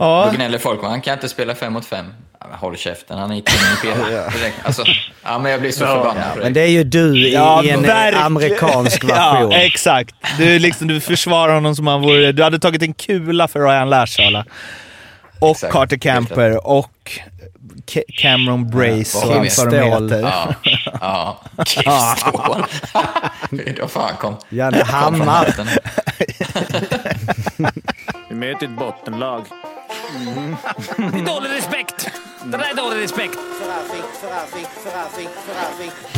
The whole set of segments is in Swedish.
Ja. Då gnäller folk, han kan inte spela fem mot fem. Ja, håll käften, han är king i. Direkt. Alltså, ja, men jag blir så förbannad på Men det. är ju du i, Ja, i en verkligen. amerikansk version. Ja, exakt. Du, liksom, du försvarar honom som han vore... Du hade tagit en kula för Ryan Larsala. Och Exakt. Carter Camper och Ca- Cameron Brace vad och allt vad de heter. Ja, ja. Killstål. Då fan kom... Janne Hammar. Vi möter ett bottenlag. Det är dålig respekt! Det där är dålig respekt.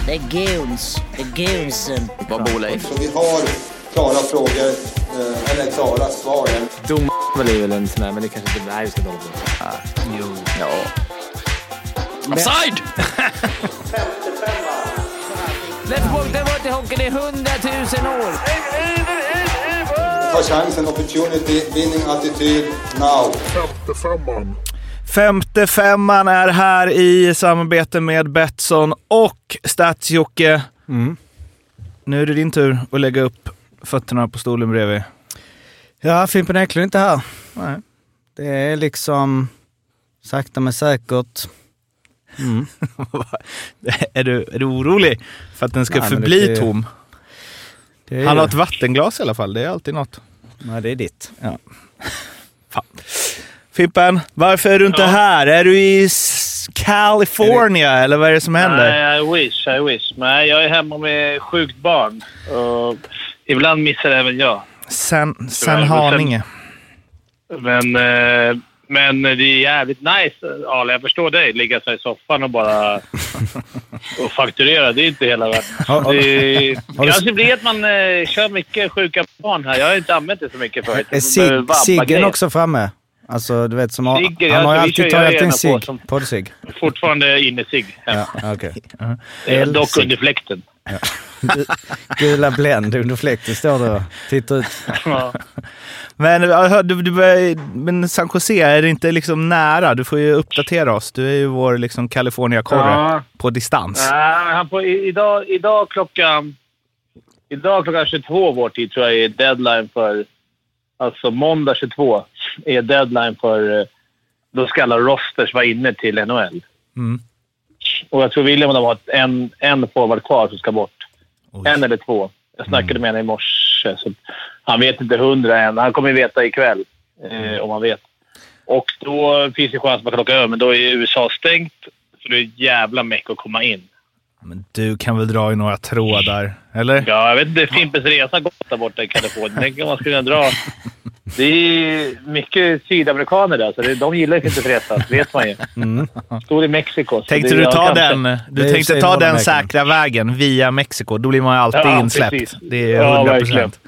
Det är goons. Det är goonsen. Vad bor Leif? Så vi har klara frågor, eh, eller klara svar. Dom är väl en sån där, men det kanske inte är så dåligt. Ja. Offside! Let's walk, varit i hockeyn i hundratusen år. Ta chansen, opportunity, winning attityd, now. Femte femman är här i samarbete med Betsson och Stadsjocke. Nu är det din tur att lägga upp fötterna på stolen bredvid. Ja, Fimpen Eklund är inte här. Nej. Det är liksom sakta men säkert. är, du, är du orolig för att den ska Nej, förbli det tom? Det är Han har ett vattenglas i alla fall, det är alltid något. Nej, det är ditt. Fan. Fimpen, varför är du inte här? Är du i California eller vad är det som händer? Nej, I wish, I wish. Nej, jag är hemma med sjukt barn. Och ibland missar även jag. Sen, sen Haninge. Men, eh, men det är jävligt nice, Ale. Jag förstår dig. Ligga här i soffan och bara och fakturera. Det är inte hela världen. Det kanske blir att man eh, kör mycket sjuka barn här. Jag har inte använt det så mycket förut. Är Sig- Siggen också framme? Alltså, du vet som har, Siggen, han har ju alltid tagit en cigg, poddcigg. Fortfarande inne sig. Ja, okej. Eh, Dock Elsig. under fläkten. Gula Blend under fläkten står det och tittar ut. Ja. Men, du, du, men San Jose, är det inte liksom nära? Du får ju uppdatera oss. Du är ju vår liksom California-korre Ja. på distans. Nej, men han får, i- idag, idag, klockan, idag klockan 22 vår tid tror jag är deadline för... Alltså måndag 22 är deadline för... eh, Då ska alla rosters vara inne till NHL. Mm. Och jag tror William har en, en forward kvar som ska bort. Oj. En eller två. Jag snackade med honom i morse. Så han vet inte hundra än. Han kommer veta ikväll, eh, om han vet. Och då finns det chans att man kan åka över, men då är USA stängt. Så det är jävla meck att komma in. Men du kan väl dra i några trådar, eller? Ja, jag vet inte. Fimpens Resa gått där borta i Kalifornien. Tänk om man skulle kunna dra. Det är mycket sydamerikaner där, så det, de gillar ju Fimpens Resa. Det vet man ju. Stor i Mexiko. Tänkte det- du ta kanske. den, du tänkte ta den säkra vägen via Mexiko. Då blir man ju alltid Ja, insläppt. precis. Det är Ja, 100 verkligen. procent.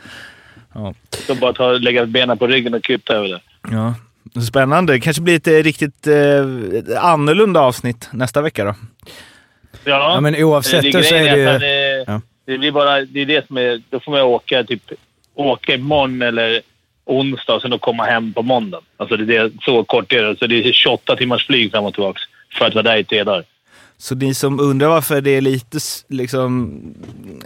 Ja. Så bara ta, lägga benen på ryggen och kuta över det. Ja. Spännande. Det kanske blir ett eh, riktigt eh, annorlunda avsnitt nästa vecka då. Ja, men oavsett det, då så är det ju... det, Ja. det blir bara... Det är det som är... Då får man åka typ... Åka imorgon eller onsdag och sen då komma hem på måndag. Alltså det är det, så kort är det. Så det är 28 timmars flyg fram och tillbaka för att vara där i tre dagar. Så ni som undrar varför det är lite liksom,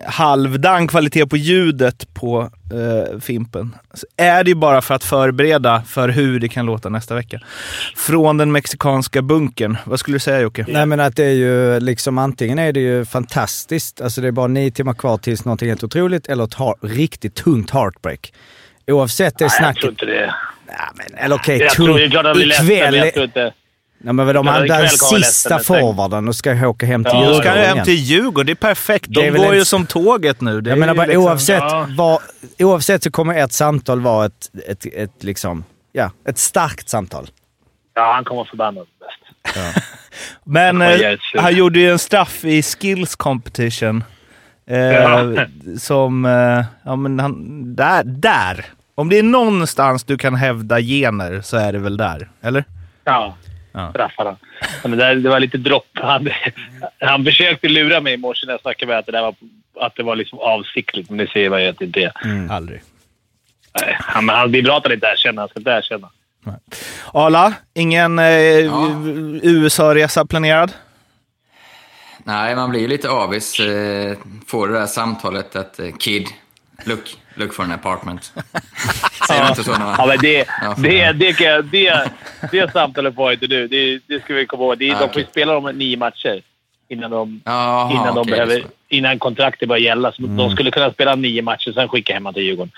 halvdan kvalitet på ljudet på eh, Fimpen, så är det ju bara för att förbereda för hur det kan låta nästa vecka. Från den mexikanska bunkern. Vad skulle du säga Jocke? Nej men att det är ju liksom antingen är det ju fantastiskt, alltså det är bara nio timmar kvar tills någonting helt otroligt, eller ett riktigt tungt heartbreak. Oavsett det Nej, jag snacket... tror inte det. Ja, men, eller okej, Jag tror det är klart att tungt. blir ledsen, men Ikväll... Nej, men de Ja, hade den sista men forwarden och ska åka hem till Ja, Då Djurgården ska hem till Djurgården, det är perfekt. De Det är väl går en- ju som tåget nu. Det Jag menar bara liksom- oavsett, Ja. vad, oavsett så kommer ert samtal vara ett, ett, ett, liksom, ja, ett starkt samtal. Ja, han kommer förbannad bäst. Men Ja, eh, är sur. han gjorde ju en straff i skills competition. Eh, Ja. Som, eh, ja men han, där, där. Om det är någonstans du kan hävda gener så är det väl där, eller? Ja, Ja. straffarna. Ja, men det, där- det var lite dropp. Han, han försökte lura mig i morse när jag snackade med att det, där var, att det var liksom avsiktligt, men det ser man ju att det inte är. Aldrig. Nej, Han, men han, det är bra att han inte erkänner. Han ska inte erkänna. Arla, ingen eh, USA-resa planerad? Nej, man blir ju lite avis. Eh, får det där samtalet att eh, kid, look, look for an apartment. Säger man inte så när man... Ja, men det, Ja, det, det, kan jag- det, det samtalet var inte du. Det, det ska vi komma ihåg. Det, Ah, de får ju spela de nio matcher innan, de, Jaha, innan, de okej, behöver, innan kontraktet börjar gälla. Så De skulle kunna spela nio matcher, sen skicka hem till Djurgården.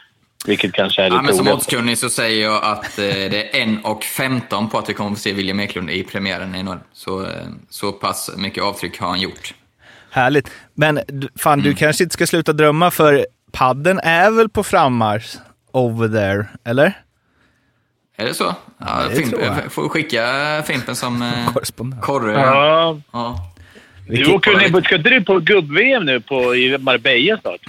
Vilket kanske är Ja, lite men som oddskunnig så säger jag att eh, det är 1 och 15 på att vi kommer att få se William Eklund i premiären i NHL. Så, eh, så pass mycket avtryck har han gjort. Härligt. Men du- fan, Mm. du kanske inte ska sluta drömma för padden är väl på frammarsch over there, eller? Är det så? Ja, Det Fimp, tror jag. jag får skicka Fimpen som eh, Korrespondent. korre. Ja, Ja. du åker ner, ska inte du på gubb-VM nu på, i Marbella snart?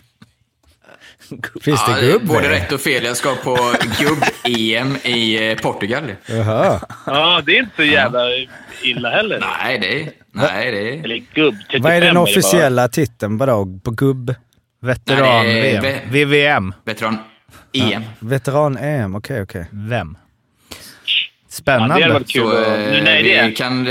Finns Ja, det gubb både rätt och fel. Jag ska på gubb-EM i eh, Portugal. Jaha. Ja, det är inte så jävla illa heller. Nej, det är... Nej, det är... Eller gubb. 35 Vad är den bara. officiella titeln vadå, på gubb? Veteran-VM. VVM. Veteran-EM. Veteran-EM, okej okej. Vem? Ja, Spännande. det hade varit kul. Så att- eh, Nu, nej, det vi kan...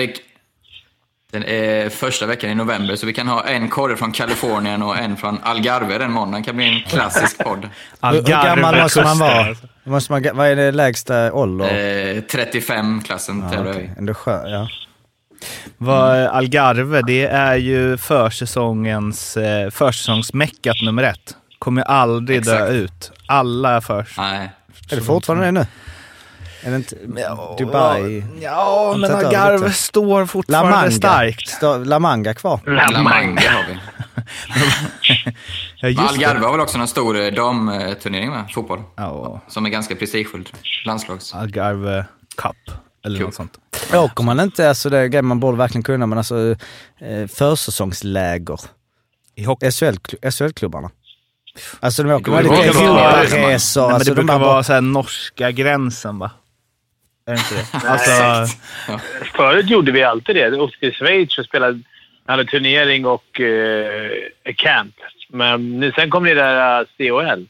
Den är första veckan i november, så vi kan ha en korre från Kalifornien och en från Algarve den måndagen. Det kan bli en klassisk podd. Hur, hur gammal måste man vara? Måste man, vad är det lägsta ålder? Eh, 35-klassen Ja, tävlar okej. vi. Ändå skö- ja. Vad, Algarve, det är ju försäsongens, eh, försäsongsmäckat nummer ett. Kommer aldrig dö Exakt. ut. Alla är förs. Nej. Är det fortfarande det nu? Är det inte Dubai? Ja, men Algarve står La fortfarande Manga? starkt. Står La Manga kvar? La Manga har vi. Ja. Algarve har väl också en stor eh, damturnering med, fotboll. Ja, Som är ganska prestigefylld. Landslags. Algarve Cup. Eller Kul. något sånt. Åker man inte, alltså det är en grej man borde verkligen kunna, men alltså eh, försäsongsläger. I hockey. SHL, SHL-klubbarna. Alltså de åker Det med lite. Europaresor. Alltså det de brukar bara- vara så här norska gränsen va? Är det inte det? alltså, Förut gjorde vi alltid det. Vi åkte till Schweiz och spelade hade turnering och eh, camp. Men nu, sen kom det där eh, COL.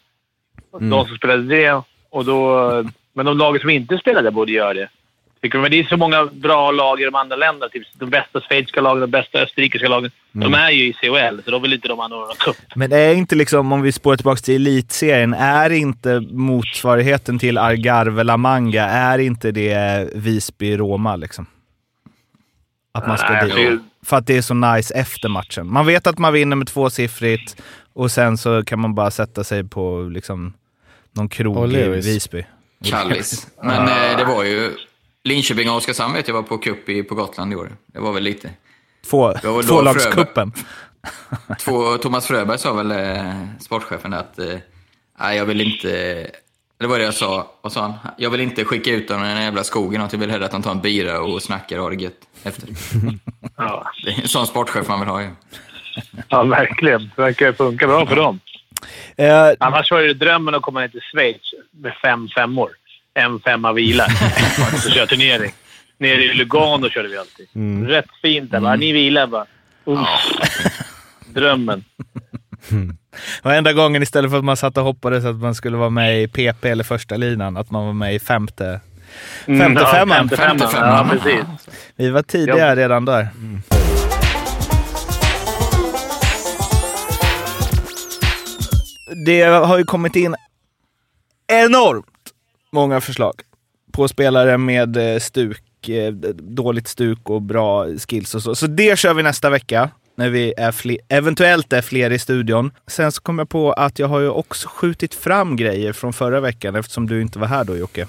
De som spelade det. Och då, men de lagen som inte spelade borde göra det. Tycker du? Men det är så många bra lag i de andra länderna. Typ de bästa schweiziska lagen, de bästa österrikiska lagen. De är ju i COL, så då vill inte de ha någon cup. men är inte liksom, om vi spårar tillbaka till elitserien, är inte motsvarigheten till Algarve La Manga, är inte det Visby-Roma liksom? Att man ska Nej, dit. det- För att det är så nice efter matchen. Man vet att man vinner med tvåsiffrigt och sen så kan man bara sätta sig på liksom någon krog i. Visby. Kallis. Men eh, det var ju... Linköping och Oskarshamn vet jag var på cup i, på Gotland i år. Det var väl lite. Två, tvålagscupen. Två, Thomas Fröberg sa väl, eh, sportchefen, att eh, jag vill inte... Det var det jag sa. Vad sa han? Jag vill inte skicka ut dem i den jävla skogen. Jag vill hellre att de tar en bira och snackar och har det gött efter. Ja, Det är en sån sportchef man vill ha ju. ja verkligen. Det verkar funka bra för dem. Eh, Annars var det drömmen att komma ner till Schweiz med fem femmor. En femma vila. och så köra turnering. Nere i Lugano körde vi alltid. Rätt fint där. va? Ni vilar bara. Uff. Drömmen. Varenda gången istället för att man satt och hoppades att man skulle vara med i PP eller första linan, att man var med i femte, femte Mm, ja, femman. Femte femman. Femte Ja, femman. precis. Vi var tidiga redan där. Det har ju kommit in enormt många förslag på spelare med eh, stuk, eh, dåligt stuk och bra skills och så. Så det kör vi nästa vecka när vi är fler, eventuellt är fler i studion. Sen så kom jag på att jag har ju också skjutit fram grejer från förra veckan eftersom du inte var här då Jocke.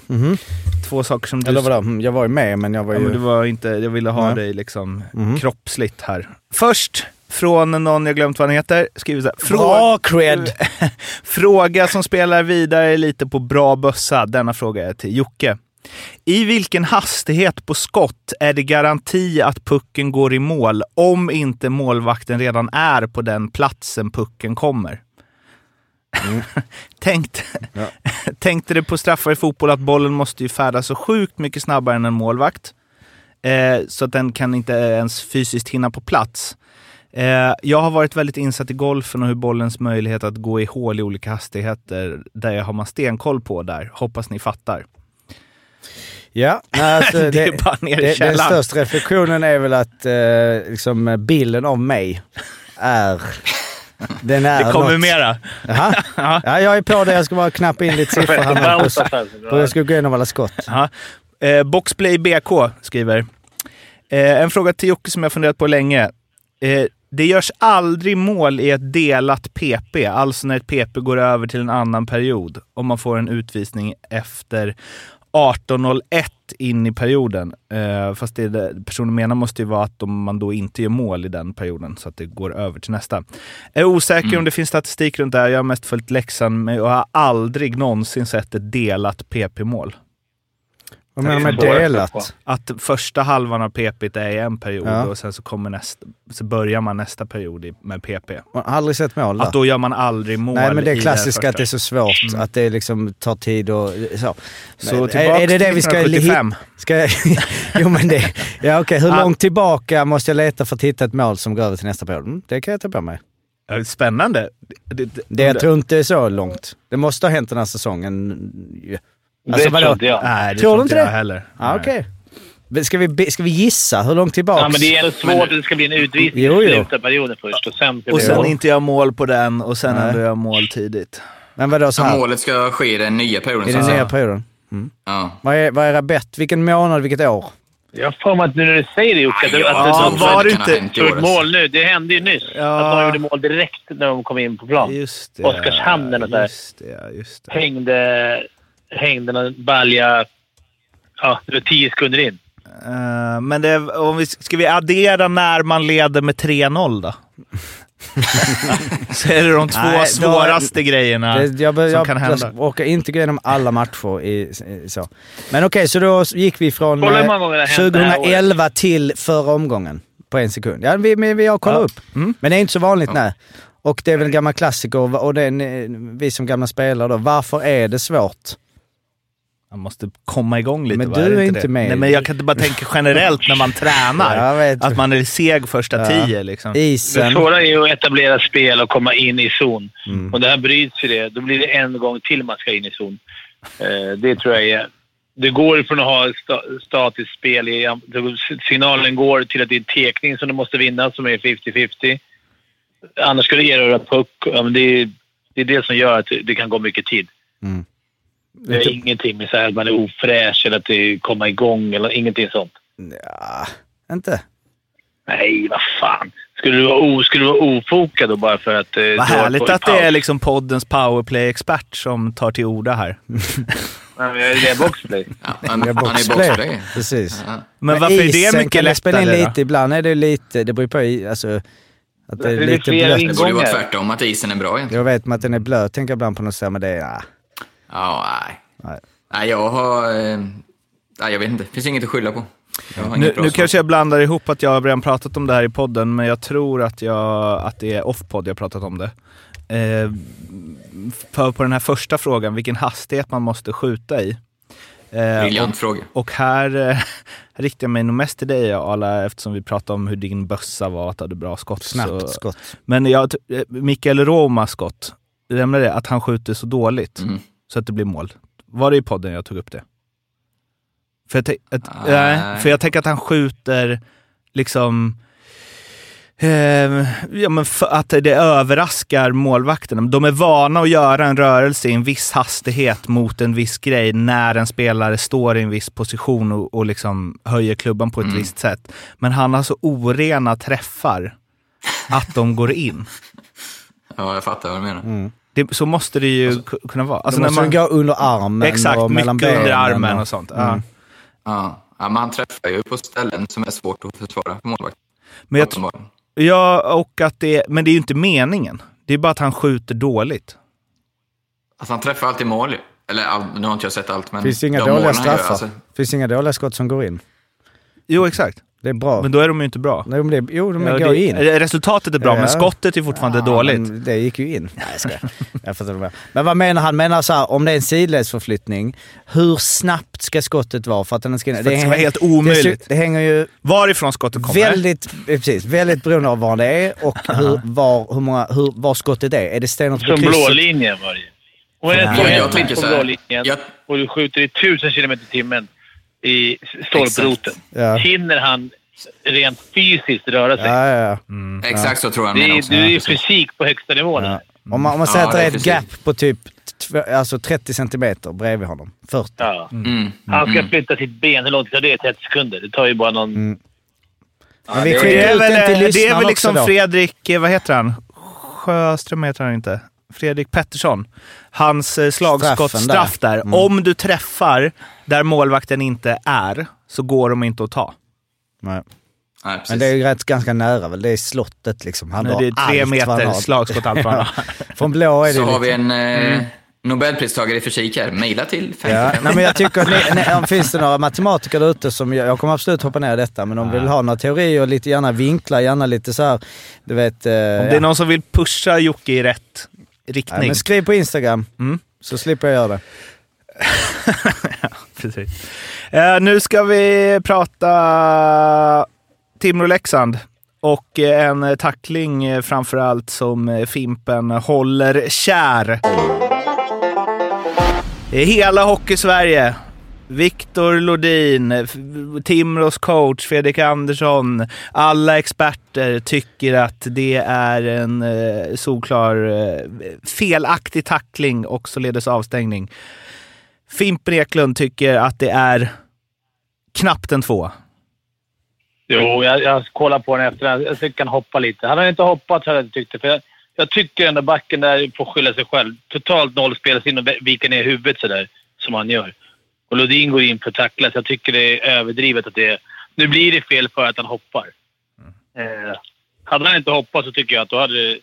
Två saker som du... Eller vadå? Mm, Jag var ju med, men jag var Ja, ju... men du var inte, jag ville ha Nej. dig liksom kroppsligt här. Först från någon jag glömt vad han heter. Skriver så här. Bra cred! Fråga som spelar vidare lite på bra bössa. Denna fråga är till Jocke. I vilken hastighet på skott är det garanti att pucken går i mål om inte målvakten redan är på den platsen pucken kommer? Tänkt, tänkte du på straffar i fotboll att bollen måste ju färdas så sjukt mycket snabbare än en målvakt. Eh, så att den kan inte ens fysiskt hinna på plats. Eh, jag har varit väldigt insatt i golfen och hur bollens möjlighet att gå i hål i olika hastigheter, där jag har man stenkoll på där. Hoppas ni fattar. Ja, alltså, Det det, är bara ner i det, den största reflektionen är väl att eh, liksom, bilden av mig är... Den är Det kommer något- mera. Jaha. Ja, jag är på det. Jag ska bara knappa in lite siffror här nu. Jag ska gå igenom alla skott. Ja. Eh, Boxplay BK skriver. Eh, en fråga till Jocke som jag funderat på länge. Eh, det görs aldrig mål i ett delat PP, alltså när ett PP går över till en annan period. Om man får en utvisning efter 18.01 in i perioden. Eh, fast det, det personen menar måste ju vara att om man då inte gör mål i den perioden så att det går över till nästa. Jag är osäker om det finns statistik runt det här. Jag har mest följt Leksand men jag har aldrig någonsin sett ett delat PP-mål. Vad menar du med delat? Att första halvan av PP är en period Ja. och sen så, kommer nästa, så börjar man nästa period med PP. Man har aldrig sett mål där. Att då gör man aldrig mål Nej men det är klassiska att det är så svårt, att det liksom tar tid och så. Så Men är, är det det vi ska... 1975. Ska jag, jo men det... Ja okej, hur Ja. långt tillbaka måste jag leta för att hitta ett mål som går över till nästa period? Mm, det kan jag ta på mig. Spännande. Det, det, Det, jag tror inte det är så långt. Det måste ha hänt den här säsongen. Alltså, det vadå? trodde jag. Nej, det Tror tror, du inte inte jag det? heller. Nej. okej. Men Ska vi, ska vi gissa? Hur långt tillbaks? Ja, men det är ändå svårt att det ska bli en utvisning Jo, i jo. slutet av perioden först och sen... Och sen inte göra mål på den och sen ändå göra mål tidigt. Men vadå så Så här? målet ska ske i den nya perioden. I den nya perioden? Ja. Vad är, vad är rabett? Vilken månad, vilket år? Jag har för mig att nu när du säger det Jocke, att, Ja, att det var det inte- i år, mål nu. Det hände ju nyss. Ja. Att de gjorde mål direkt när de kom in på plan. Just det. Oskarshamn eller där. Just det, just det. Hängde, hängde någon balja... Ja, det var tio sekunder in. Eh, men det, om vi, ska vi addera när man leder med 3-0 då? så är det de två Nej, då- svåraste grejerna Det, jag, som jag, kan hända. jag orkar inte gå igenom alla matcher i, i så. Men okej, så då gick vi från eh, många gånger det har hänt det här 2011 till förra omgången på en sekund. Ja, vi, vi, vi har kollat Ja. upp. Mm. Men det är inte så vanligt, nej. Och det är väl en gammal klassiker och, och det är, en- vi som gamla spelare då, varför är det svårt? Man måste komma igång lite. Men va? du det är inte det? med. Nej, men jag kan inte bara tänka generellt när man tränar. Att man är seg första Ja. tio. Liksom. Det Isen. svåra är ju att etablera spel och komma in i zon. Mm. Och det här bryts ju det. Då blir det en gång till man ska in i zon. Eh, det tror jag är... Det går från att ha sta, statiskt spel. I, signalen går till att det är tekning som du måste vinna, som är 50-50. Annars ska du erövra puck. Ja, det, är, det är det som gör att det kan gå mycket tid. Mm. Det är ingenting med så här att man är ofräsch eller att det kommer igång eller ingenting sånt. Ja, inte. Nej, vad fan. Skulle du vara, o, skulle du vara ofokad då bara för att... Eh, Vad härligt att det är liksom poddens powerplay-expert som tar till orda här. Nej, men Det är boxplay. Ja, han, Jag han är boxplay. boxplay. Precis. Ja. Men varför är isen det mycket kan det spela in lättare lite. Ibland är det lite, det beror ju på alltså, att det är Det är lite blött. Det borde vara tvärtom, att isen är bra egentligen. Jag vet med att den är blöt, tänker jag ibland på något sätt, men det är... Ja. Ja, nej. Nej. Nej, jag har... eh, Nej, jag vet inte. Det finns inget att skylla på. Nu, nu kanske jag blandar ihop att jag har redan pratat om det här i podden, men jag tror att, jag, att det är off-podd jag pratat om det. Eh, för på den här första frågan, vilken hastighet man måste skjuta i. Eh, Briljant fråga. Och här eh, riktar jag mig nog mest till dig Arla, eftersom vi pratade om hur din bössa var, att du hade bra skott. Snabbt Så- skott. Men jag, eh, Mikael Romas skott, nämnde det, att han skjuter så dåligt Mm. Så att det blir mål. Var det i podden jag tog upp det? För jag, att, Nej. nej, för jag tänker att han skjuter liksom... Eh, ja, men att det överraskar målvakterna. De är vana att göra en rörelse i en viss hastighet mot en viss grej när en spelare står i en viss position och, och liksom höjer klubban på ett Mm. visst sätt. Men han har så orena träffar att de går in. Ja, jag fattar vad du menar. Det, så måste det ju ku- kunna vara. Alltså Då måste när man, den gå under armen exakt, och mellan mycket under benen armen och- och sånt. Ja. Mm. Ja. ja, men han träffar ju på ställen som är svårt att försvara för målvakt. Men, jag, tr- Uppenbarligen. ja, och att det, men det är ju inte meningen. Det är bara att han skjuter dåligt. Alltså han träffar alltid mål. Eller nu har inte jag sett allt, men Finns det inga de dåliga han gör, straffar? alltså, Finns inga dåliga skott som går in. Jo, exakt. Det är bra. Men då är de ju inte bra. Nej, men det, jo, de Ja, går det, in. Resultatet är bra, Ja. men skottet är fortfarande Ja, dåligt. Det gick ju in. Nej, jag skojar. jag fattar. Men vad menar han? Menar så här, om det är en sidledsförflyttning, hur snabbt ska skottet vara för att den ska in? Att det ska vara helt Det, omöjligt. det hänger ju Varifrån skottet kommer. väldigt, eh, precis, väldigt beroende av var det är och hur, var, hur många, hur, var skottet är. Är det stenhårt på Som blå krysset? linjen var det ju. Det är Ja, två jag tänker så här. blå linjen Jag- och du skjuter i tusen kilometer i timmen i stolproten. Ja. Hinner han rent fysiskt röra sig? Ja, ja, Exakt så tror jag Det är, det är Ja, ju fysik på högsta nivå. ja. nu. Om man, om man Ja, säger att det det är är ett precis. gap på typ alltså 30 centimeter bredvid honom. 40. Ja. Mm. Han ska flytta sitt ben. Hur långt tar det? 30 sekunder? Det tar ju bara någon... Mm. Ja, Men vi det är ut väl, till det är väl liksom. Fredrik, eh, vad heter han? Sjöström heter han inte. Fredrik Pettersson. Hans eh, slagskott, Straffen där. straff där. Mm. Om du träffar där målvakten inte är, så går de inte att ta. Nej. Nej. Men det är ju rätt ganska nära väl. Det är slottet liksom. Han Nej, drar det är tre meter har. slagskott allt vad han har. Från blå är det Så har vi liksom. en eh, Nobelpristagare i fysik här. Mejla till 55. Ja, nej, men jag tycker att ni, ni, om finns det några matematiker där ute som, jag, jag kommer absolut hoppa ner i detta, men de vill ha några teorier, lite gärna vinklar, gärna lite så här, du vet. Eh, Om ja. det är någon som vill pusha Jocke i rätt riktning. Nej, men skriv på Instagram, Mm. så slipper jag göra det. Precis. Eh, nu ska vi prata Timrå-Leksand. Och eh, en tackling eh, framförallt som eh, Fimpen håller kär. Hela Hockeysverige. Viktor Lodin, eh, Timrås coach Fredrik Andersson, alla experter tycker att det är en eh, solklar eh, felaktig tackling och således avstängning. Fimpen Eklund tycker att det är knappt en två. Jo, jag, jag kollar på den efter. Jag tycker han hoppar lite. Hade han inte hoppat så hade jag inte tyckt det. För jag, jag tycker ändå backen där får skylla sig själv. Totalt noll spelsinne och vika ner huvudet sådär som han gör. Och Lodin går in för att tackla, så jag tycker det är överdrivet att det... Nu blir det fel för att han hoppar. Eh, hade han inte hoppat så tycker jag att då hade,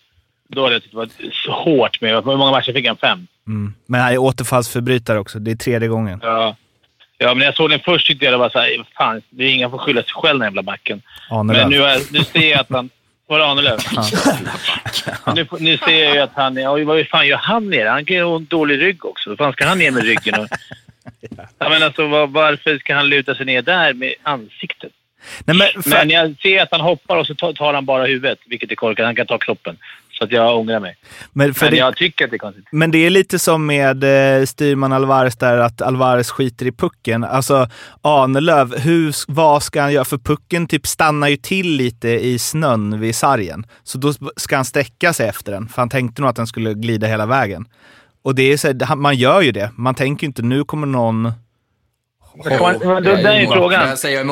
då hade jag tyckt det var hårt med... Hur många matcher fick han? Fem? Mm. Men han är återfallsförbrytare också. Det är tredje gången. Ja. Ja, men när jag såg den först tyckte jag det var såhär, fan, det är ingen som får skylla sig själv den jävla backen. Ahnelöv. Men nu, är, nu ser jag att han... Var det Ahnelöv? nu, nu ser jag ju att han... Oj, vad fan gör han ner? Han kan ju ha en dålig rygg också. Vad fan ska han ner med ryggen? Och, ja, men alltså, var, varför ska han luta sig ner där med ansiktet? Nej, men, för, Men jag ser att han hoppar och så tar, han bara huvudet, vilket är korkat. Han kan ta kroppen. Så att jag ångrar mig. men, Men det, jag tycker att det är konstigt. men det är lite som med eh, styrman Alvarez där, att Alvarez skiter i pucken. Alltså, Ahnelöv, hur, vad ska han göra? För pucken typ stannar ju till lite i snön vid sargen. Så då ska han sträcka sig efter den, för han tänkte nog att den skulle glida hela vägen. Och det är så, här, man gör ju det. Man tänker inte nu kommer någon... Kan man- men det där är frågan.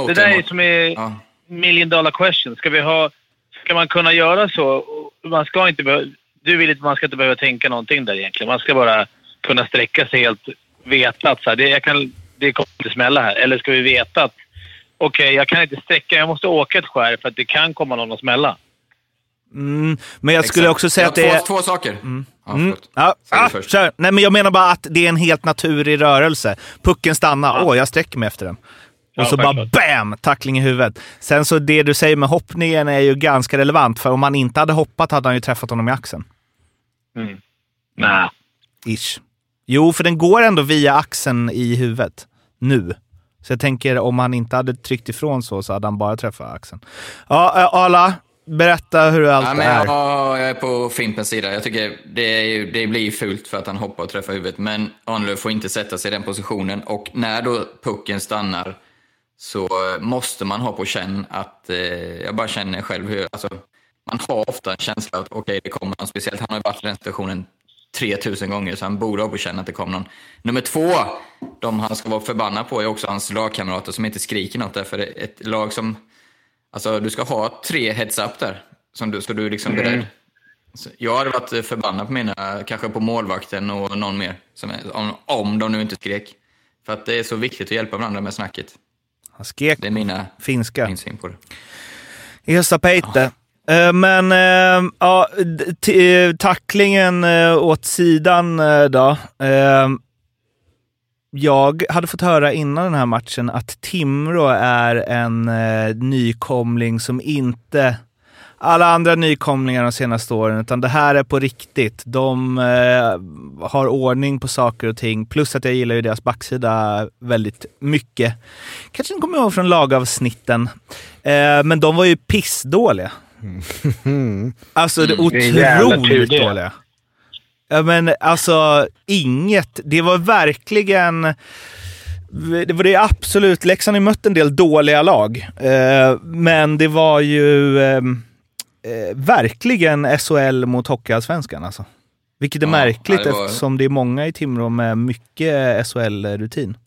Det där är som är Ja. million dollar question. Ska vi ha... Ska man kunna göra så? Man ska inte behöva... Du vill inte man ska inte behöva tänka någonting där egentligen. Man ska bara kunna sträcka sig helt veta att så här, det, jag kan, det kommer inte smälla här. Eller ska vi veta att okej, jag kan inte sträcka, jag måste åka ett skär för att det kan komma någon att smälla. Mm, men jag skulle Exakt. också säga att det är... två, två saker. Ja, Mm. Ja, ah, kör. Nej, men jag menar bara att det är en helt naturlig rörelse. Pucken stannar. Åh, jag sträcker mig efter den. Och Ja, så bara. BAM! Tackling i huvudet. Sen så det du säger med hoppningen är ju ganska relevant, för om han inte hade hoppat hade han ju träffat honom i axeln. Mm. Nej. Ish. Jo, för den går ändå via axeln i huvudet. Nu. Så jag tänker om han inte hade tryckt ifrån så, så hade han bara träffat axeln. Ja, äh, Arla. Berätta hur allt Ja, men är. ja, jag är på Fimpens sida. Jag tycker det, är, det blir fult för att han hoppar och träffar huvudet, men Ahnelöv får inte sätta sig i den positionen. Och när då pucken stannar så måste man ha på känn att, eh, jag bara känner själv hur, alltså, man har ofta en känsla att okej, det kommer någon, speciellt han har varit i den situationen 3000 gånger, så han borde ha på känn att det kommer någon. Nummer två, de han ska vara förbannad på är också hans lagkamrater som inte skriker något, därför ett lag som Alltså du ska ha tre heads-up där, som du, så du är liksom beredd. Så jag hade varit förbannad på mina, kanske på målvakten och någon mer, som om, om de nu inte skrek. För att det är så viktigt att hjälpa varandra med snacket. Han skrek Det är mina, finska. min syn på det. Esa Peite. Eh, Men eh, ja, eh, tacklingen eh, åt sidan eh, då. Jag hade fått höra innan den här matchen att Timrå är en eh, nykomling som inte alla andra nykomlingar de senaste åren, utan det här är på riktigt. De eh, har ordning på saker och ting, plus att jag gillar ju deras backsida väldigt mycket. Kanske ni kommer ihåg från lagavsnitten, eh, men de var ju pissdåliga. Alltså det tur otroligt det. dåliga. Ja, men alltså inget. Det var verkligen... Det var det absolut. Leksand har mött en del dåliga lag, eh, men det var ju eh, eh, verkligen SHL mot Hockeyallsvenskan alltså. Vilket är Ja, märkligt det var- eftersom det är många i Timrå med mycket SHL-rutin.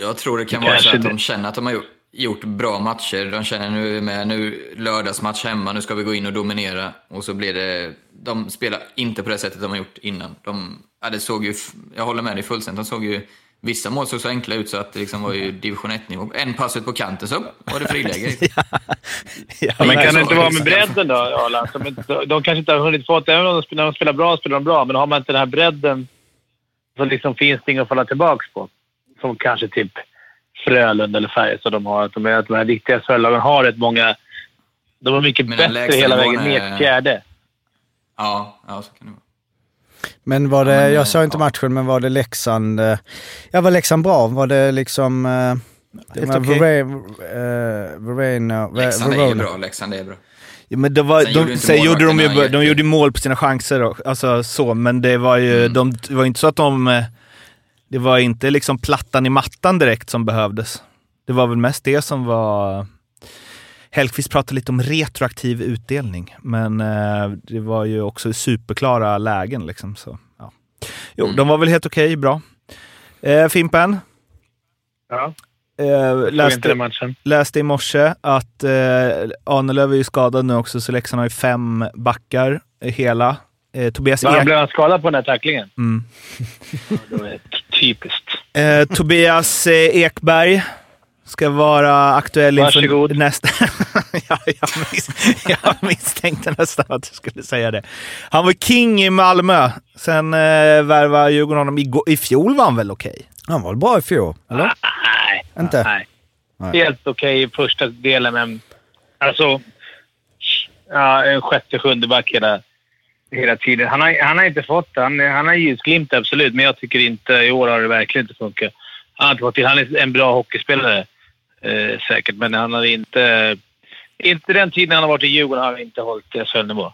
Jag tror det kan Det vara så att de känner att de har gjort, gjort bra matcher. De känner nu med nu lördagsmatch hemma, nu ska vi gå in och dominera. Och så blir det... De spelar inte på det sättet de har gjort innan. De, ja, det såg ju, jag håller med dig fullständigt. De såg ju, vissa mål såg så enkla ut så att det liksom var ju division 1-nivå. En pass ut på kanten så var det friläge. Ja, Men kan det inte vara med bredden då, Arla? De, kanske inte har hunnit få det. Även om de spelar, när de spelar bra spelar de bra, men har man inte den här bredden så liksom finns det inget att falla tillbaka på. Som kanske typ Frölunda eller Färjestad de har. Att de, är, att de här riktiga SHL-lagen har rätt många... De är mycket Men bättre hela vägen ner är- till fjärde. Ja, ja, så kan det vara. Men var det, jag eh, sa inte matchen, men var det Leksand, eh, ja var Leksand bra? Var det liksom... eh, Helt okej. Eh, Verena... Leksand är ju bra, Leksand är bra. Ja, men det var, Sen gjorde de, inte sen gjorde de, ju, de gjorde mål på sina chanser, och, alltså så, men det var ju Mm. de, det var inte så att de... Det var inte liksom plattan i mattan direkt som behövdes. Det var väl mest det som var... Hellkvist pratade lite om retroaktiv utdelning, men eh, det var ju också superklara lägen. Liksom, så, ja. Jo, Mm. de var väl helt okej, bra. Eh, Fimpen, Ja, eh, läste, läste i morse att eh, Ahnelöv är ju skadad nu också, så Leksand har ju fem backar eh, hela. Eh, Tobias, Ek, blev han skadad på den här tacklingen? mm. Var typiskt. eh, Tobias eh, Ekberg ska vara aktuell inför Varsågod. nästa... ja, jag, miss, jag misstänkte nästan att du skulle säga det. Han var king i Malmö. Sen eh, värvade Djurgården honom. I, I fjol var han väl okej? Han var väl bra i fjol? Eller? Nej. Inte? Nej. Nej. Helt okej i första delen, men alltså... Ja, en sjätte, sjunde back hela, hela tiden. Han har, han har inte fått det. Han, han har ljusglimt absolut, men jag tycker inte... I år har det verkligen inte funkat. Han har inte fått till. Han är en bra hockeyspelare eh, säkert, men han har inte... Inte den tiden han har varit i Djurgården har han inte hållit SHL-nivå.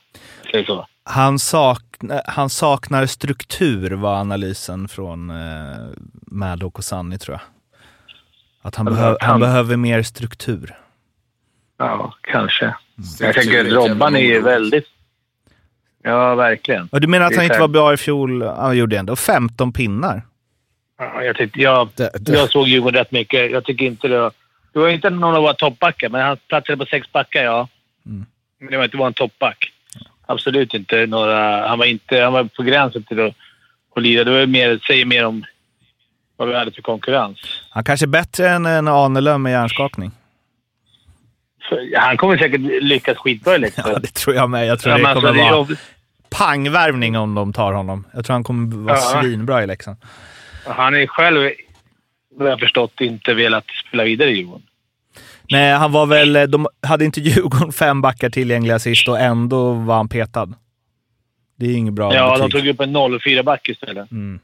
Han, sakna, han saknar struktur var analysen från eh, Maddock och Sunny tror jag. Att han, Han- behö, han behöver mer struktur. Ja, kanske. Jag Struktur tänker är att ett Robban är ju väldigt... Ja, verkligen. Och du menar att han inte var bra i fjol? Han gjorde ändå 15 pinnar. Ja, jag, tyckte, jag, Det, det, jag såg Djurgården rätt mycket. Jag tycker inte det var... Det var inte någon av våra toppbackar, men han platsade på sex backar, ja. Mm. Men det var inte vår toppback. Absolut inte några... Han var, inte, han var på gränsen till att, att lira. Det var mer, säger mer om vad vi hade för konkurrens. Han kanske är bättre än en Ahnelöv med hjärnskakning. Han kommer säkert lyckas skitbra i Leksand. Ja, det tror jag med. Jag tror Ja, det kommer alltså, det vara jobb- pangvärvning om de tar honom. Jag tror han kommer vara Ja. svinbra i Leksand. Han är själv, vad jag har förstått, inte velat spela vidare i Djurgården. Nej, han var väl... De hade inte Djurgården fem backar tillgängliga sist och ändå var han petad. Det är inget bra Ja, de betyg. tog upp en 0-4-back istället. Mm.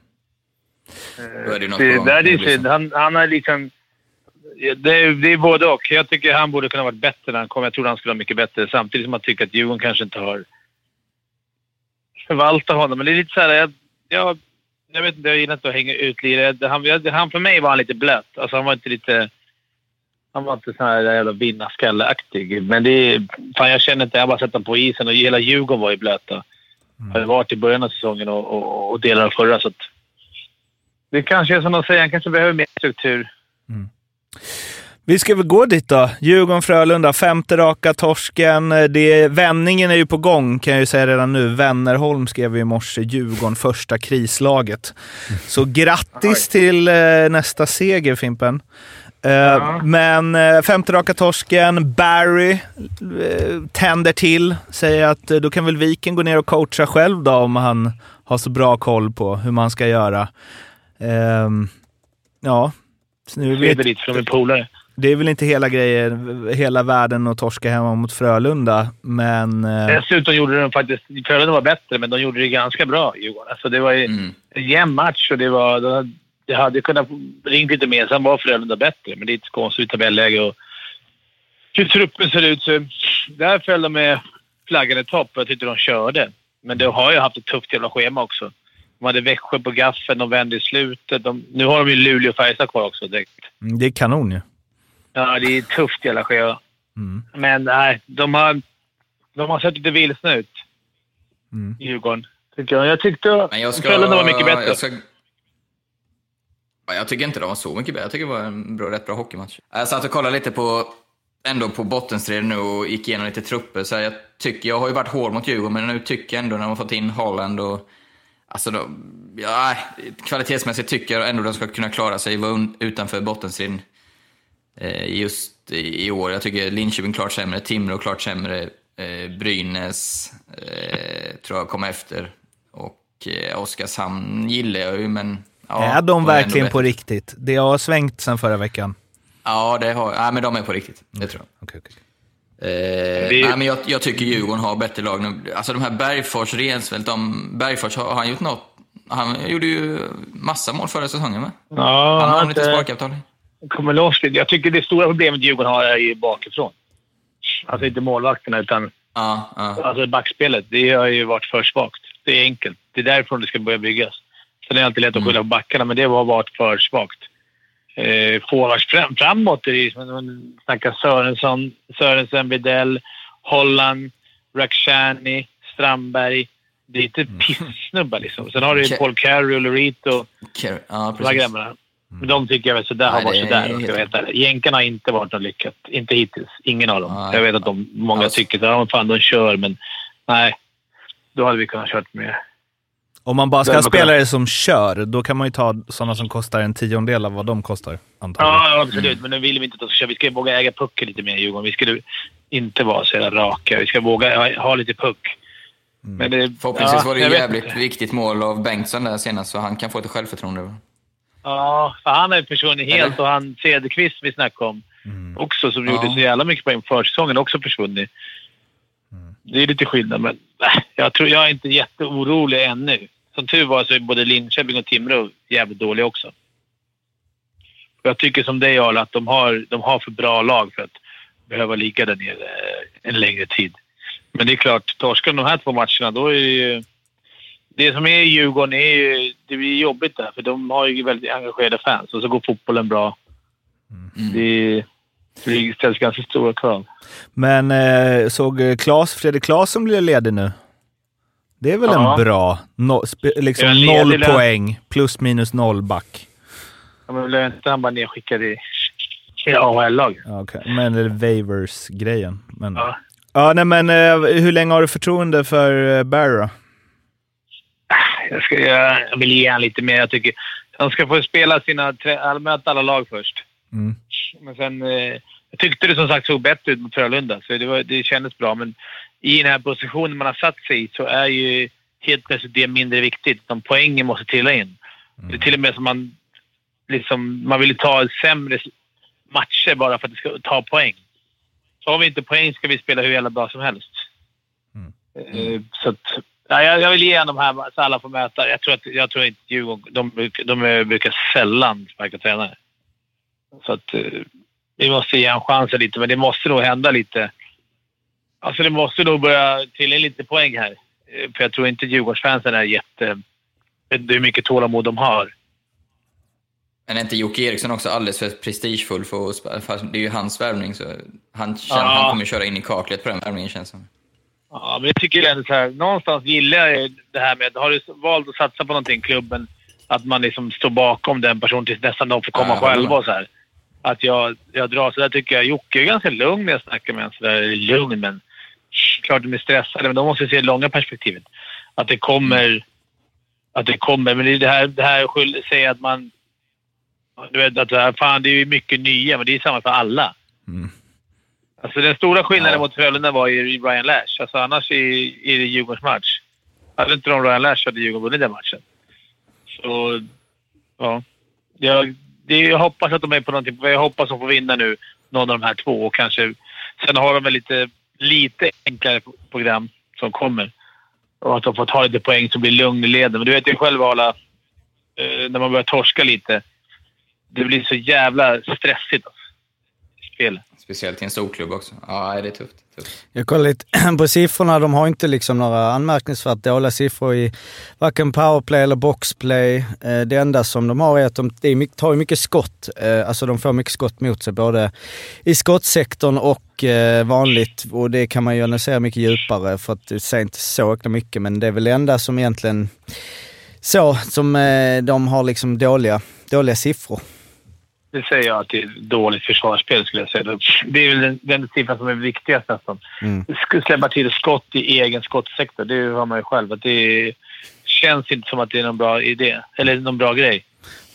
Är det något Det, där är Det blir synd. så. Han, han har liksom... Det är, det är både och. Jag tycker han borde kunna varit bättre när han kom. Jag tror han skulle vara mycket bättre. Samtidigt som jag tycker att Djurgården kanske inte har förvaltat honom. Men det är lite så här... Jag, jag, jag vet inte, jag gillar inte att hänga ut lirare. Han, jag- han, för mig var han lite blöt. Alltså han var inte lite... Han var inte så här jävla vinnarskalleaktig. Men det är... Fan, jag känner inte... Jag har bara sett honom på isen och hela Djurgården var ju blöta. Har det varit i början av säsongen och, och, och delar av förra. Så att, det kanske är som de säger, han kanske behöver mer struktur. Vi ska väl gå dit då. Djurgården-Frölunda, femte raka torsken. Det, vändningen är ju på gång kan jag ju säga redan nu. Wennerholm skrev i morse Djurgården, första krislaget. Så grattis till eh, nästa seger Fimpen. Eh, Men eh, femte raka torsken, Barry tänder till. Säger att då kan väl Viken gå ner och coacha själv då om han har så bra koll på hur man ska göra. Ehm, ja. Nu Det är vet, lite från polare. det är väl inte hela grejen, hela världen att torska hemma mot Frölunda, men... eh, Dessutom gjorde de faktiskt... Frölunda var bättre, men de gjorde det ganska bra, Djurgården. Alltså, det var Mm. en jämn match och det var... Det, det hade kunnat ringt lite mer. Sen var Frölunda bättre, men det är ett konstigt tabelläge och hur truppen ser ut. Så där föll de med flaggan i topp och jag tyckte de körde. Men de har ju haft ett tufft jävla schema också. De hade Växjö på gaffeln, de vände i slutet. De, nu har de ju Luleå och Färjestad kvar också direkt. det är kanon ju. Ja, det är tufft jävla schema. Mm. Men nej, de har, de har sett lite vilsna ut, Mm. Djurgården. Tycker jag. jag tyckte Men jag ska... Frölunda var mycket bättre. Jag, ska, Ja, jag tycker inte de var så mycket bättre. Jag tycker det var en bra, rätt bra hockeymatch. Jag satt och kollade lite på, ändå på bottenstriden nu och gick igenom lite trupper. Så jag, tycker, jag har ju varit hård mot Djurgården, men nu tycker jag ändå när man fått in Holland och... Alltså då, ja, kvalitetsmässigt tycker jag ändå de ska kunna klara sig vara utanför bottenstriden eh, just i, år. Jag tycker Linköping klart sämre, Timrå klart sämre, eh, Brynäs eh, tror jag kommer efter. Och Oskarshamn gillar jag ju, men... Ja, är de verkligen på riktigt? Det har svängt sen förra veckan. Ja, det har, ja, men de är på riktigt. Det tror jag. Okej, okej. Eh, är- nej, men jag, jag tycker Djurgården har bättre lag nu. Alltså de här Bergfors, Rensfeldt, de, Bergfors, har, har han gjort något? Han gjorde ju massa mål förra säsongen, va? Ja, Han har inte sparkapital. kommer loss. Jag tycker det stora problemet Djurgården har är ju bakifrån. Alltså inte målvakterna, utan Ja, ja. alltså backspelet. Det har ju varit för svagt. Det är enkelt. Det är därifrån det ska börja byggas. Sen är det alltid lätt att skylla på backarna, men det har varit för svagt. Eh, forwards fram, framåt man snackar Sörensson, Sörensen, Widell, Holland, Rakhshani, Strandberg. Det är inte pissnubbar liksom. Sen har du Ke- Paul Carey och Lorito. Ker- ja De precis. grabbarna. Men de tycker jag väl sådär har varit sådär. helt veta. Jänkarna har inte varit något lyckat. Inte hittills. Ingen av dem. Nej. Jag vet att de, många Alltså- tycker att fan, de kör, men nej. Då hade vi kunnat kört med. Om man bara ska ha spelare som kör, då kan man ju ta sådana som kostar en tiondel av vad de kostar, antagligen. Ja, absolut. Men nu vill vi inte att de ska köra. Vi ska våga äga pucken lite mer i Djurgården. Vi skulle inte vara så jävla raka. Vi ska våga ha, ha lite puck. Men det, Förhoppningsvis ja, var det vet jävligt inte. viktigt mål av Bengtsson där senast, så han kan få lite självförtroende. Ja, för han har ju försvunnit helt Eller? och han Cederqvist vi snackade om också som Ja. gjorde så jävla mycket poäng på försäsongen också försvunnit. Det är lite skillnad men äh, jag, tror, jag är inte jätteorolig ännu. Som tur var så är både Linköping och Timrå jävligt dåliga också. Jag tycker som dig Arla att de har, de har för bra lag för att behöva ligga där nere eh, en längre tid. Men det är klart, torskar de här två matcherna då är det ju... Det som är i Djurgården är ju... Det blir jobbigt där för de har ju väldigt engagerade fans och så går fotbollen bra. Det, det ställs ganska stora krav. Men eh, såg Klas, Fredrik Klasen blir ledig nu? Det är väl Ja. en bra, no, liksom ledig noll där? poäng, plus minus noll back. Ja, men blev inte han bara nedskickad i, i AHL-lag? Ja, okej. Men det är Wavers-grejen. Men, ja. Ja. nej, men eh, hur länge har du förtroende för eh, Barry då? Jag, ska, jag, vill ge han lite mer. Jag tycker han ska få spela sina... möter alla lag först. Mm. Men sen... Eh, jag tyckte det som sagt såg bättre ut mot Frölunda, så det, var, det kändes bra. Men i den här positionen man har satt sig i så är ju helt plötsligt det mindre viktigt. De poängen måste trilla in. Det är till och med som man... Liksom, man vill ta sämre matcher bara för att det ska ta poäng. Så har vi inte poäng ska vi spela hur jävla bra som helst. Eh, Så att, ja, jag, vill ge honom här så alla får möta. Jag tror, att, jag tror inte Djurgården... De, de brukar sällan sparka tränare. Så att eh, vi måste ge honom chansen lite, men det måste nog hända lite. Alltså det måste nog börja trilla in lite poäng här. Eh, För jag tror inte Djurgårdsfansen är jätte... inte hur mycket tålamod de har. Men är inte Jocke Eriksson också alldeles för prestigefull för att fast Det är ju hans värvning, så han, känner, Ja. han kommer köra in i kaklet på den värvningen känns som. Ja, men jag tycker ändå så här, någonstans gillar jag det här med, har du valt att satsa på någonting, klubben, att man liksom står bakom den personen tills nästan de får komma Ja, själva och så här. Att jag, jag drar, så där tycker jag Jocke är ganska lugn när jag snackar med honom. Lugn, men klart de är stressade, men de måste se det långa perspektivet. Att det kommer, att det kommer, men det är det här, det här säger att man, du vet att det här, fan det är ju mycket nya, men det är samma för alla. Alltså den stora skillnaden Ja. mot Frölunda var ju Ryan Lash. Alltså annars i det Djurgårdens match. Hade inte de Ryan Lash hade Djurgården vunnit den matchen. Så, ja. Jag, det, jag hoppas att de är på någonting. Jag hoppas att de får vinna nu, någon av de här två. Och kanske, sen har de väl lite, lite enklare program som kommer. Och att de får ta lite poäng så blir lugn i leden. Men du vet ju själv Arla, eh, när man börjar torska lite. Det blir så jävla stressigt. Alltså spel. Speciellt i en storklubb också. Ja, det är tufft. tufft. Jag kollar lite på siffrorna. De har inte liksom några anmärkningsvärt dåliga siffror i varken powerplay eller boxplay. Eh, Det enda som de har är att de tar mycket skott. Eh, Alltså de får mycket skott mot sig både i skottsektorn och eh, vanligt. Och det kan man ju analysera mycket djupare för att det säger inte så jäkla mycket. Men det är väl det enda som egentligen så som de har liksom dåliga, dåliga siffror. Det säger jag att det är dåligt försvarsspel skulle jag säga. Det är väl den, den siffran som är viktigast nästan. Mm. Släppa till skott i egen skottsektor, det har man ju själv. Att det känns inte som att det är någon bra idé. Eller någon bra grej.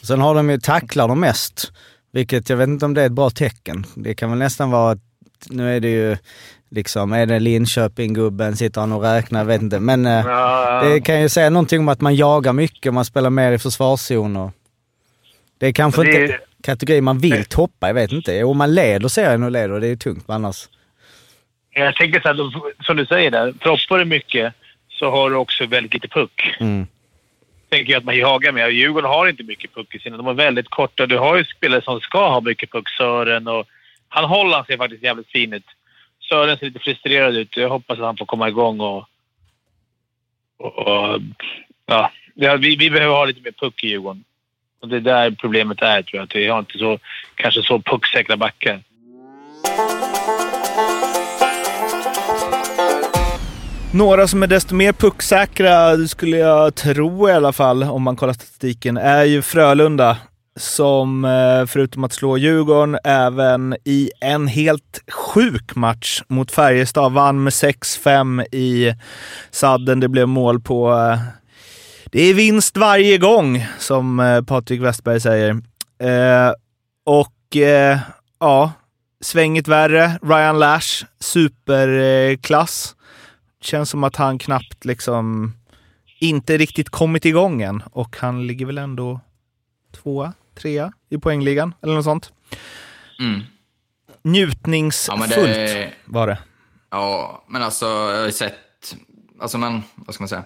Sen har de ju tacklar de mest, vilket jag vet inte om det är ett bra tecken. Det kan väl nästan vara att, nu är det ju liksom, är det Linköping-gubben, sitter han och räknar, vet inte. Men eh, Ja, det kan ju säga någonting om att man jagar mycket, man spelar mer i försvarszon och det är kanske Det är- inte kategori man vill toppa, jag vet inte. Om man leder serien och leder, det är tungt annars. Jag tänker så här, som du säger där. Proppar du mycket så har du också väldigt lite puck. Mm. tänker jag att man jagar med. Djurgården har inte mycket puck i sina. De är väldigt korta. Du har ju spelare som ska ha mycket puck. Sören och... Han Holland ser faktiskt jävligt fin ut. Sören ser lite frustrerad ut. Jag hoppas att han får komma igång och... och, och ja. ja vi, vi behöver ha lite mer puck i Djurgården. Och det är där problemet är tror jag. Att vi har inte så, kanske så pucksäkra backar. Några som är desto mer pucksäkra, skulle jag tro i alla fall, om man kollar statistiken, är ju Frölunda. Som eh, förutom att slå Djurgården även i en helt sjuk match mot Färjestad vann med 6-5 i sadden. Det blev mål på... Eh, det är vinst varje gång, som eh, Patrik Westberg säger. Eh, Och eh, ja, svänget värre. Ryan Lash, superklass. Känns som att han knappt liksom inte riktigt kommit igång än och han ligger väl ändå tvåa, trea i poängligan eller något sånt. Mm. Njutningsfullt Ja, men det- var det. Ja, men alltså jag har ju sett... Alltså man, vad ska man säga?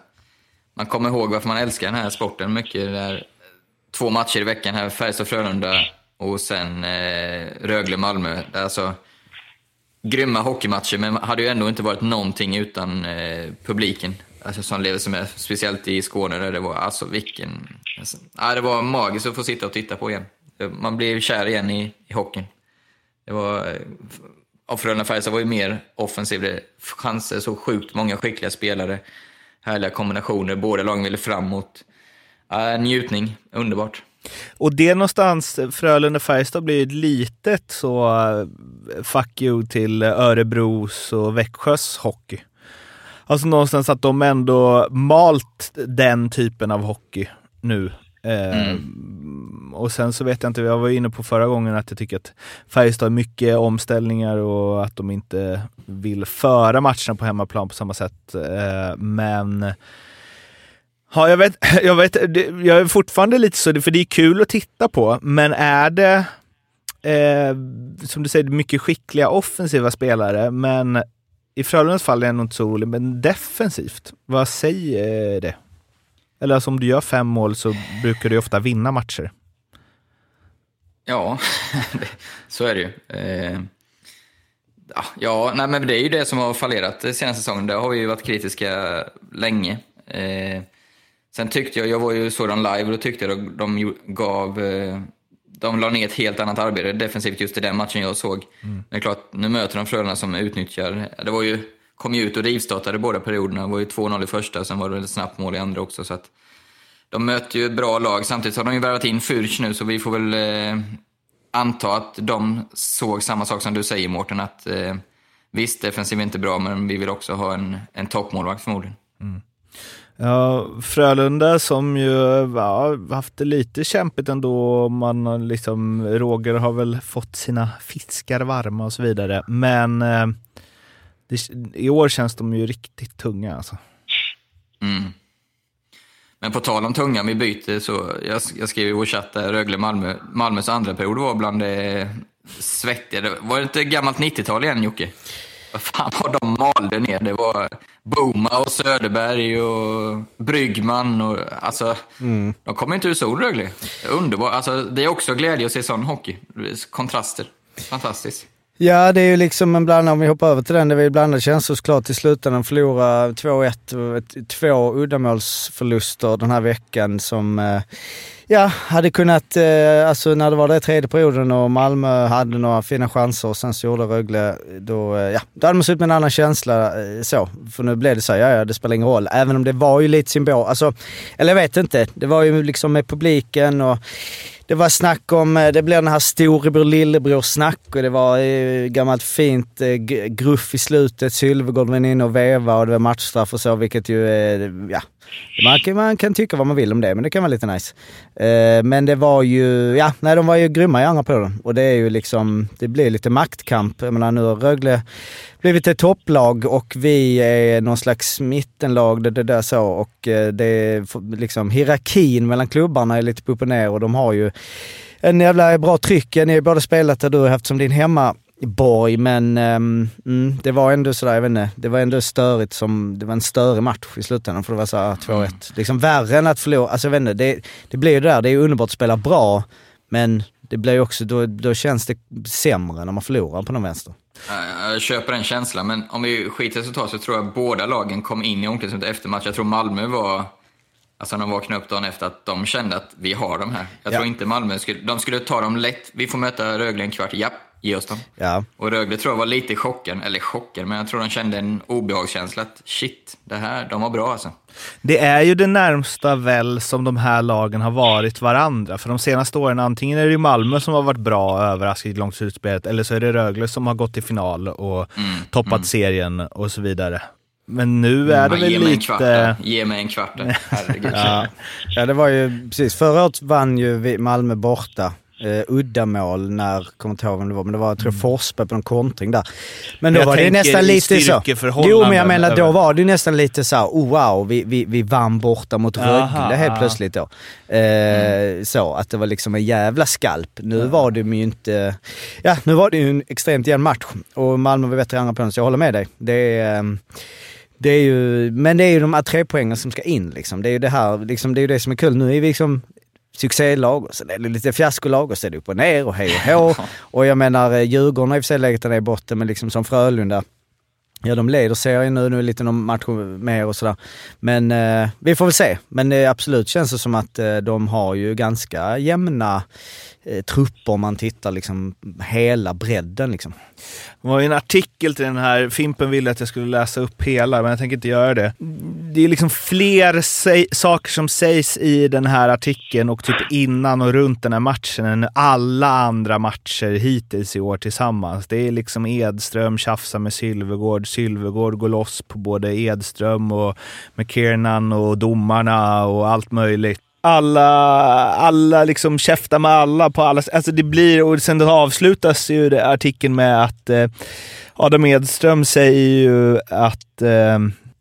Man kommer ihåg varför man älskar den här sporten mycket. Det där, två matcher i veckan här, Färjestad-Frölunda och sen eh, Rögle-Malmö. Alltså, grymma hockeymatcher, men hade ju ändå inte varit någonting utan eh, publiken. Alltså, som lever som är, speciellt i Skåne där det var, alltså vilken... Alltså, ja, det var magiskt att få sitta och titta på igen. Man blev kär igen i, i hockeyn. Det var... Eh, Frölunda-Färjestad var ju mer offensiv. Det chanser, så sjukt många skickliga spelare. Härliga kombinationer, båda lagen ville framåt. Äh, njutning, underbart. Och det någonstans, Frölunda-Färjestad blir ett litet så fuck you till Örebros och Växjös hockey. Alltså någonstans att de ändå malt den typen av hockey nu. Eh, Och sen så vet jag inte, jag var inne på förra gången att jag tycker att Färjestad har mycket omställningar och att de inte vill föra matcherna på hemmaplan på samma sätt. Eh, men Ja, jag vet, jag vet, jag är fortfarande lite så, för det är kul att titta på, men är det, eh, som du säger, mycket skickliga offensiva spelare, men i Frölundas fall är jag nog inte så orolig, men defensivt, vad säger det? Eller alltså om du gör fem mål så brukar du ofta vinna matcher. Ja, så är det ju. Eh, ja, nej, men det är ju det som har fallerat senaste säsongen. Det har vi ju varit kritiska länge. Eh, sen tyckte jag, jag var ju sådan live och då tyckte jag de, gav... Eh, de la ner ett helt annat arbete defensivt just i den matchen jag såg. Men det är klart, nu möter de Frölunda som utnyttjar... Det var ju, kom ju ut och rivstartade båda perioderna. Det var ju 2-0 i första, sen var det ett snabbt mål i andra också. Så att, de möter ju ett bra lag. Samtidigt har de ju värvat in Furch nu, så vi får väl eh, anta att de såg samma sak som du säger Mårten. Att eh, visst, defensiv är inte bra, men vi vill också ha en, en toppmålvakt förmodligen. Mm. Ja, Frölunda som ju ja, haft det lite kämpigt ändå. Man liksom, Roger har väl fått sina fiskar varma och så vidare. Men eh, det, i år känns de ju riktigt tunga alltså. Mm. Men på tal om tunga, vi byter så, jag, jag skrev i vår chatt där, Rögle-Malmö, Malmös andra period var bland det svettiga. Det var det inte gammalt 90-tal igen Jocke? Vad fan vad de malde ner. Det var Boma och Söderberg och Bryggman och alltså, de kommer inte ur sol Rögle. Underbart. Alltså, det är också glädje att se sån hockey. Kontraster. Fantastiskt. Ja, det är ju liksom en blandad, om vi hoppar över till den, det var ju blandade känslor såklart i slutändan. Förlora 2-1 två uddamålsförluster den här veckan som, eh, ja, hade kunnat, eh, alltså när det var det tredje perioden och Malmö hade några fina chanser och sen så gjorde Rögle, då, eh, ja, då hade man suttit med en annan känsla så. För nu blev det så ja, ja, det spelar ingen roll. Även om det var ju lite symbol, alltså, eller jag vet inte, det var ju liksom med publiken och det var snack om, eh, det blev den här storebror lillebror snack och det var eh, gammalt fint eh, gruff i slutet. Sylvegård var inne och veva och det var matchstraff och så vilket ju, eh, ja. Man kan, man kan tycka vad man vill om det men det kan vara lite nice. Eh, men det var ju, ja, nej de var ju grymma i andra perioden och det är ju liksom, det blir lite maktkamp. Jag menar nu har Rögle blivit ett topplag och vi är någon slags mittenlag, det, det där så. Och eh, det är liksom hierarkin mellan klubbarna är lite på upp och ner och de har ju en jävla bra tryck. Ni har ju både spelat där du har haft som din hemma hemmaborg, men mm, det var ändå sådär, jag vet inte, det var ändå störigt som, det var en störig match i slutändan för det var såhär 2-1. Liksom värre än att förlora, alltså jag vet inte, det, det blir ju det där, det är ju underbart att spela bra, men det blir ju också, då, då känns det sämre när man förlorar på någon vänster. Ja, Jag köper den känslan, men om vi skiter resultat så tror jag båda lagen kom in i omklädningsrummet efter match. Jag tror Malmö var... Alltså de vaknade upp dagen efter att de kände att vi har dem här. Jag Ja. tror inte Malmö skulle... De skulle ta dem lätt. Vi får möta Rögle en kvart. Japp, ge oss dem. Ja. Och Rögle tror jag var lite i chocken, eller chocken, men jag tror de kände en obehagskänsla att shit, det här, de var bra alltså. Det är ju det närmsta väl som de här lagen har varit varandra. För de senaste åren, antingen är det Malmö som har varit bra och överraskat långt slutspelet, eller så är det Rögle som har gått till final och toppat serien och så vidare. Men nu är det Ja, väl ge mig en kvart lite... där. Ge mig en kvart. Herregud. Ja. ja, det var ju precis. Förra året vann ju Malmö borta. Eh, uddamål när, kommer inte ihåg vem det var, men det var jag tror Forsberg på en kontring där. Men då Jag var det nästan lite så. Jo, men jag menar då var det nästan lite så här, oh wow, vi, vi, vi vann borta mot Rögle helt plötsligt då. Eh, Så, att det var liksom en jävla skalp. Nu var det ju inte, ja nu var det ju en extremt jämn match och Malmö var bättre i andra perioden, så jag håller med dig. Det är, ehm, det är ju, men det är ju de här tre poängen som ska in liksom. Det är ju det här, liksom, det är ju det som är kul. Nu är vi liksom succélag och sen är det lite fiaskolag och så är det upp och ner och hej och hå. och jag menar eh, Djurgården har i och för sig legat där i botten men liksom som Frölunda. Ja de leder serien nu, nu är det lite någon match mer och sådär. Men eh, vi får väl se. Men eh, absolut känns det som att eh, de har ju ganska jämna eh, trupper om man tittar liksom hela bredden liksom. Det var ju en artikel till den här, Fimpen ville att jag skulle läsa upp hela, men jag tänker inte göra det. Det är liksom fler saker som sägs i den här artikeln och typ innan och runt den här matchen än alla andra matcher hittills i år tillsammans. Det är liksom Edström tjafsar med Sylvegård, Sylvegård går loss på både Edström och McKiernan och domarna och allt möjligt alla, alla liksom käftar med alla på alla Alltså det blir, och sen det avslutas ju det, artikeln med att eh, Adam Edström säger ju att eh,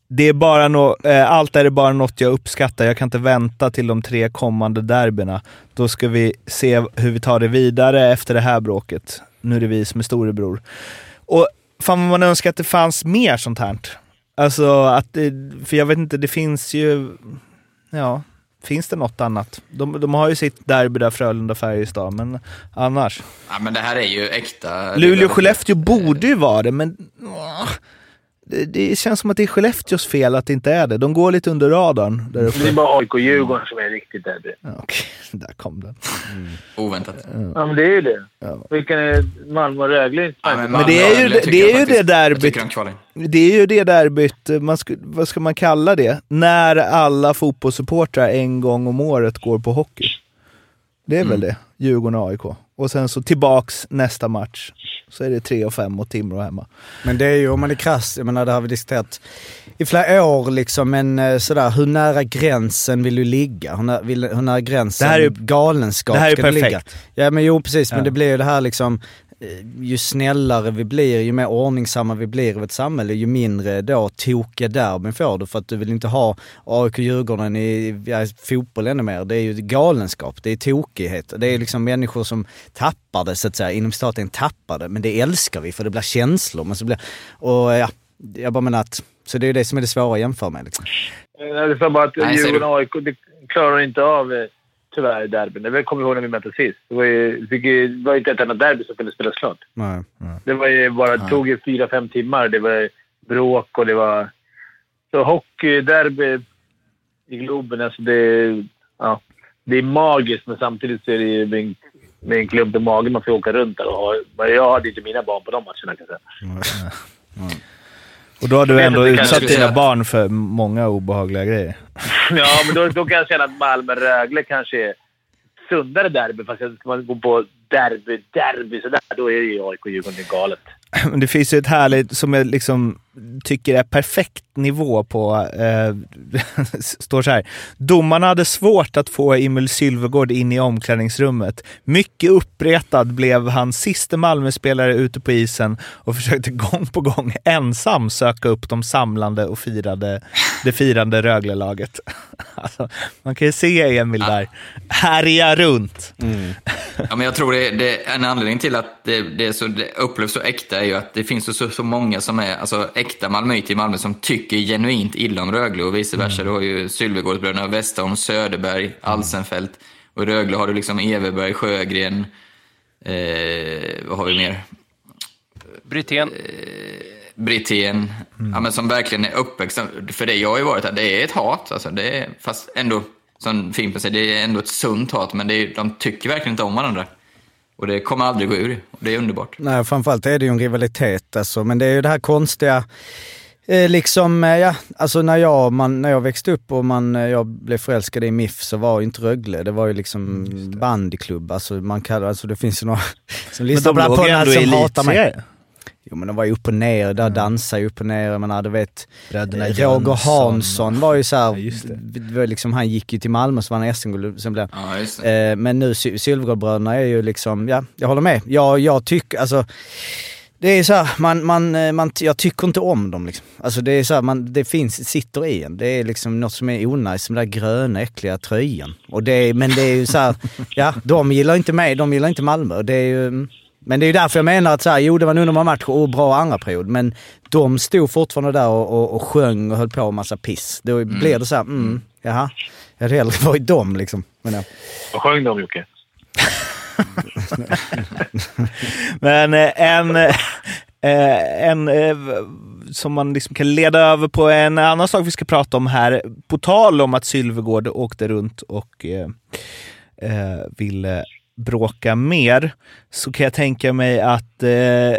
det är bara no, eh, allt är det bara något jag uppskattar. Jag kan inte vänta till de tre kommande derbyna. Då ska vi se hur vi tar det vidare efter det här bråket. Nu är det vi som är storebror. Och fan vad man önskar att det fanns mer sånt här. Alltså att, det, för jag vet inte, det finns ju, ja, Finns det något annat? De, de har ju sitt derby där, Frölunda-Färjestad, men annars. Ja, men det här är ju äkta... Luleå-Skellefteå borde ju vara det, men åh, det, det känns som att det är Skellefteås fel att det inte är det. De går lite under radarn där Det är uppe. bara AIK och Djurgården som är riktigt derby. Ja, Okej, där kom den. Oväntat. Ja, men det är ju det. Vilken är Malmö och Rögle? Ja, Men det är ju, det, det, är ju det derbyt. Det är ju det derbyt, man sku, vad ska man kalla det? När alla fotbollssupportrar en gång om året går på hockey. Det är väl det, Djurgården och AIK. Och sen så tillbaks nästa match. Så är det 3 och 5 mot Timrå hemma. Men det är ju, om man är krass, jag menar det har vi diskuterat i flera år liksom, men eh, sådär, hur nära gränsen vill du ligga? Hur, när, vill, hur nära gränsen Det här är ju- galenskap det här är ska du ligga? perfekt. Ja men jo precis, men Ja. det blir ju det här liksom, ju snällare vi blir, ju mer ordningsamma vi blir i ett samhälle, ju mindre då tokiga derbyn får du. För att du vill inte ha AIK Djurgården i ja, fotboll ännu mer. Det är ju galenskap, det är tokighet. Det är liksom människor som tappar det så att säga, inom staten tappar det. Men det älskar vi för det blir känslor. Men så blir, och ja, jag bara menar att, så det är ju det som är det svåra att jämföra med. Liksom. Jag sa bara att Djurgården och AIK det klarar inte av tyvärr derbyn. Det kommer jag ihåg när vi möttes sist. Det var ju, det var inte ett enda derby som kunde spelas klart. Nej. Det var ju bara, det tog ju fyra, fem timmar. Det var bråk och det var... Så hockeyderby i Globen, alltså det, ja, det är magiskt men samtidigt så är det ju med en, med en klump i magen man får åka runt där och Jag hade inte mina barn på de matcherna kan jag säga. Och då har du Jag ändå utsatt dina säga- barn för många obehagliga grejer. Ja, men då, då kan jag känna att Malmö-Rögle kanske är sundare derby. Fast ska man gå på derby, derby sådär, då är det ju AIK Djurgården. Det galet. Men det finns ju ett härligt, som jag liksom tycker är perfekt nivå på, eh, står så här. Domarna hade svårt att få Emil Sylvegård in i omklädningsrummet. Mycket uppretad blev han siste Malmöspelare ute på isen och försökte gång på gång ensam söka upp de samlande och firade, det firande Rögle-laget. Alltså, man kan ju se Emil där härja runt. Ja, men jag tror det, det en anledning till att det, det, är så, det upplevs så äkta är ju att det finns så, så många som är alltså, äkta malmöiter i Malmö som tycker genuint illa om Rögle och vice versa. Du har ju Sylvegårdsbröderna, Westholm, Söderberg, Alsenfelt. Och i Rögle har du liksom Everberg, Sjögren, eh, vad har vi mer? Brytén. Brithén, ja, men som verkligen är uppväxta. För det jag har ju varit här, det är ett hat. Alltså, det är, fast ändå, som Fimpen säger, det är ändå ett sunt hat. Men det är, de tycker verkligen inte om varandra. Och det kommer aldrig gå ur. Och det är underbart. Nej, framförallt är det ju en rivalitet alltså. Men det är ju det här konstiga, eh, liksom, eh, ja, alltså när jag, man, när jag växte upp och man, eh, jag blev förälskad i MIF så var ju inte Rögle, det var ju liksom bandyklubb. Alltså man kallar, alltså det finns ju några som lyssnar på den här som hatar mig. Jo men de var ju upp och ner, där dansade ju upp och ner. Jag menar, du vet, Bröderna Roger Jönsson. Hansson var ju såhär, Ja, var liksom, han gick ju till Malmö så vann han SM-guld, sen blev Ja. Eh, men nu Sylvegårdbröderna är ju liksom, ja, jag håller med. Jag, jag tycker, alltså, det är så här, man, man, eh, man, jag tycker inte om dem liksom. Alltså det är så här, man, det finns, sitter i en. Det är liksom något som är onajs med den där gröna äckliga tröjan. Och det är, men det är ju så här, ja, de gillar inte mig, de gillar inte Malmö. Det är ju, mm, men det är ju därför jag menar att så här, jo det var en underbar match och bra andra period, men de stod fortfarande där och, och, och sjöng och höll på med massa piss. Då blir det så här, mm, jaha, jag hade hellre varit dem liksom. Men, ja. Vad sjöng de, Jocke? Men eh, en, eh, en eh, som man liksom kan leda över på en annan sak vi ska prata om här. På tal om att Sylvegård åkte runt och eh, ville bråka mer, så kan jag tänka mig att eh,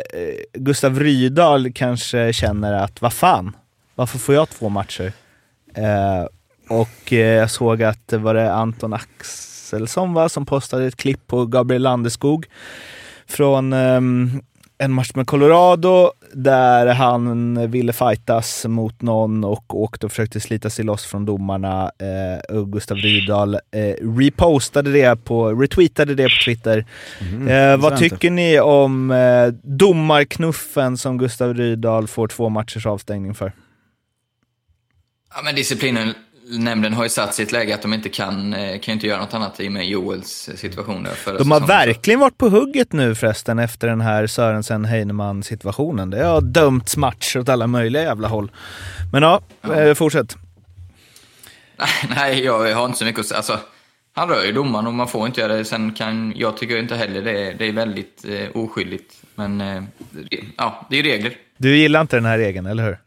Gustav Rydahl kanske känner att vad fan, varför får jag två matcher? Eh, och eh, jag såg att det var det Anton Axelsson va, som postade ett klipp på Gabriel Landeskog från ehm, en match med Colorado där han ville fightas mot någon och åkte och försökte slita sig loss från domarna. Eh, Gustav Rydahl eh, repostade det på, retweetade det på Twitter. eh, vad tycker ni om eh, domarknuffen som Gustav Rydahl får två matchers avstängning för? Ja, men disciplinnämnden har ju satt sig i ett läge att de inte kan, eh, kan inte göra något annat i och med Joels situation. Där förra De har säsongen. verkligen varit på hugget nu förresten efter den här Sörensen-Heinemann situationen. Det har dömts matcher åt alla möjliga jävla håll. Men ja, eh, fortsätt. Nej, nej, jag har inte så mycket att säga. Alltså, han rör ju domaren och man får inte göra det. Sen kan, jag tycker inte heller det. Det är väldigt eh, oskyldigt. Men eh, ja, det är ju regler. Du gillar inte den här regeln, eller hur?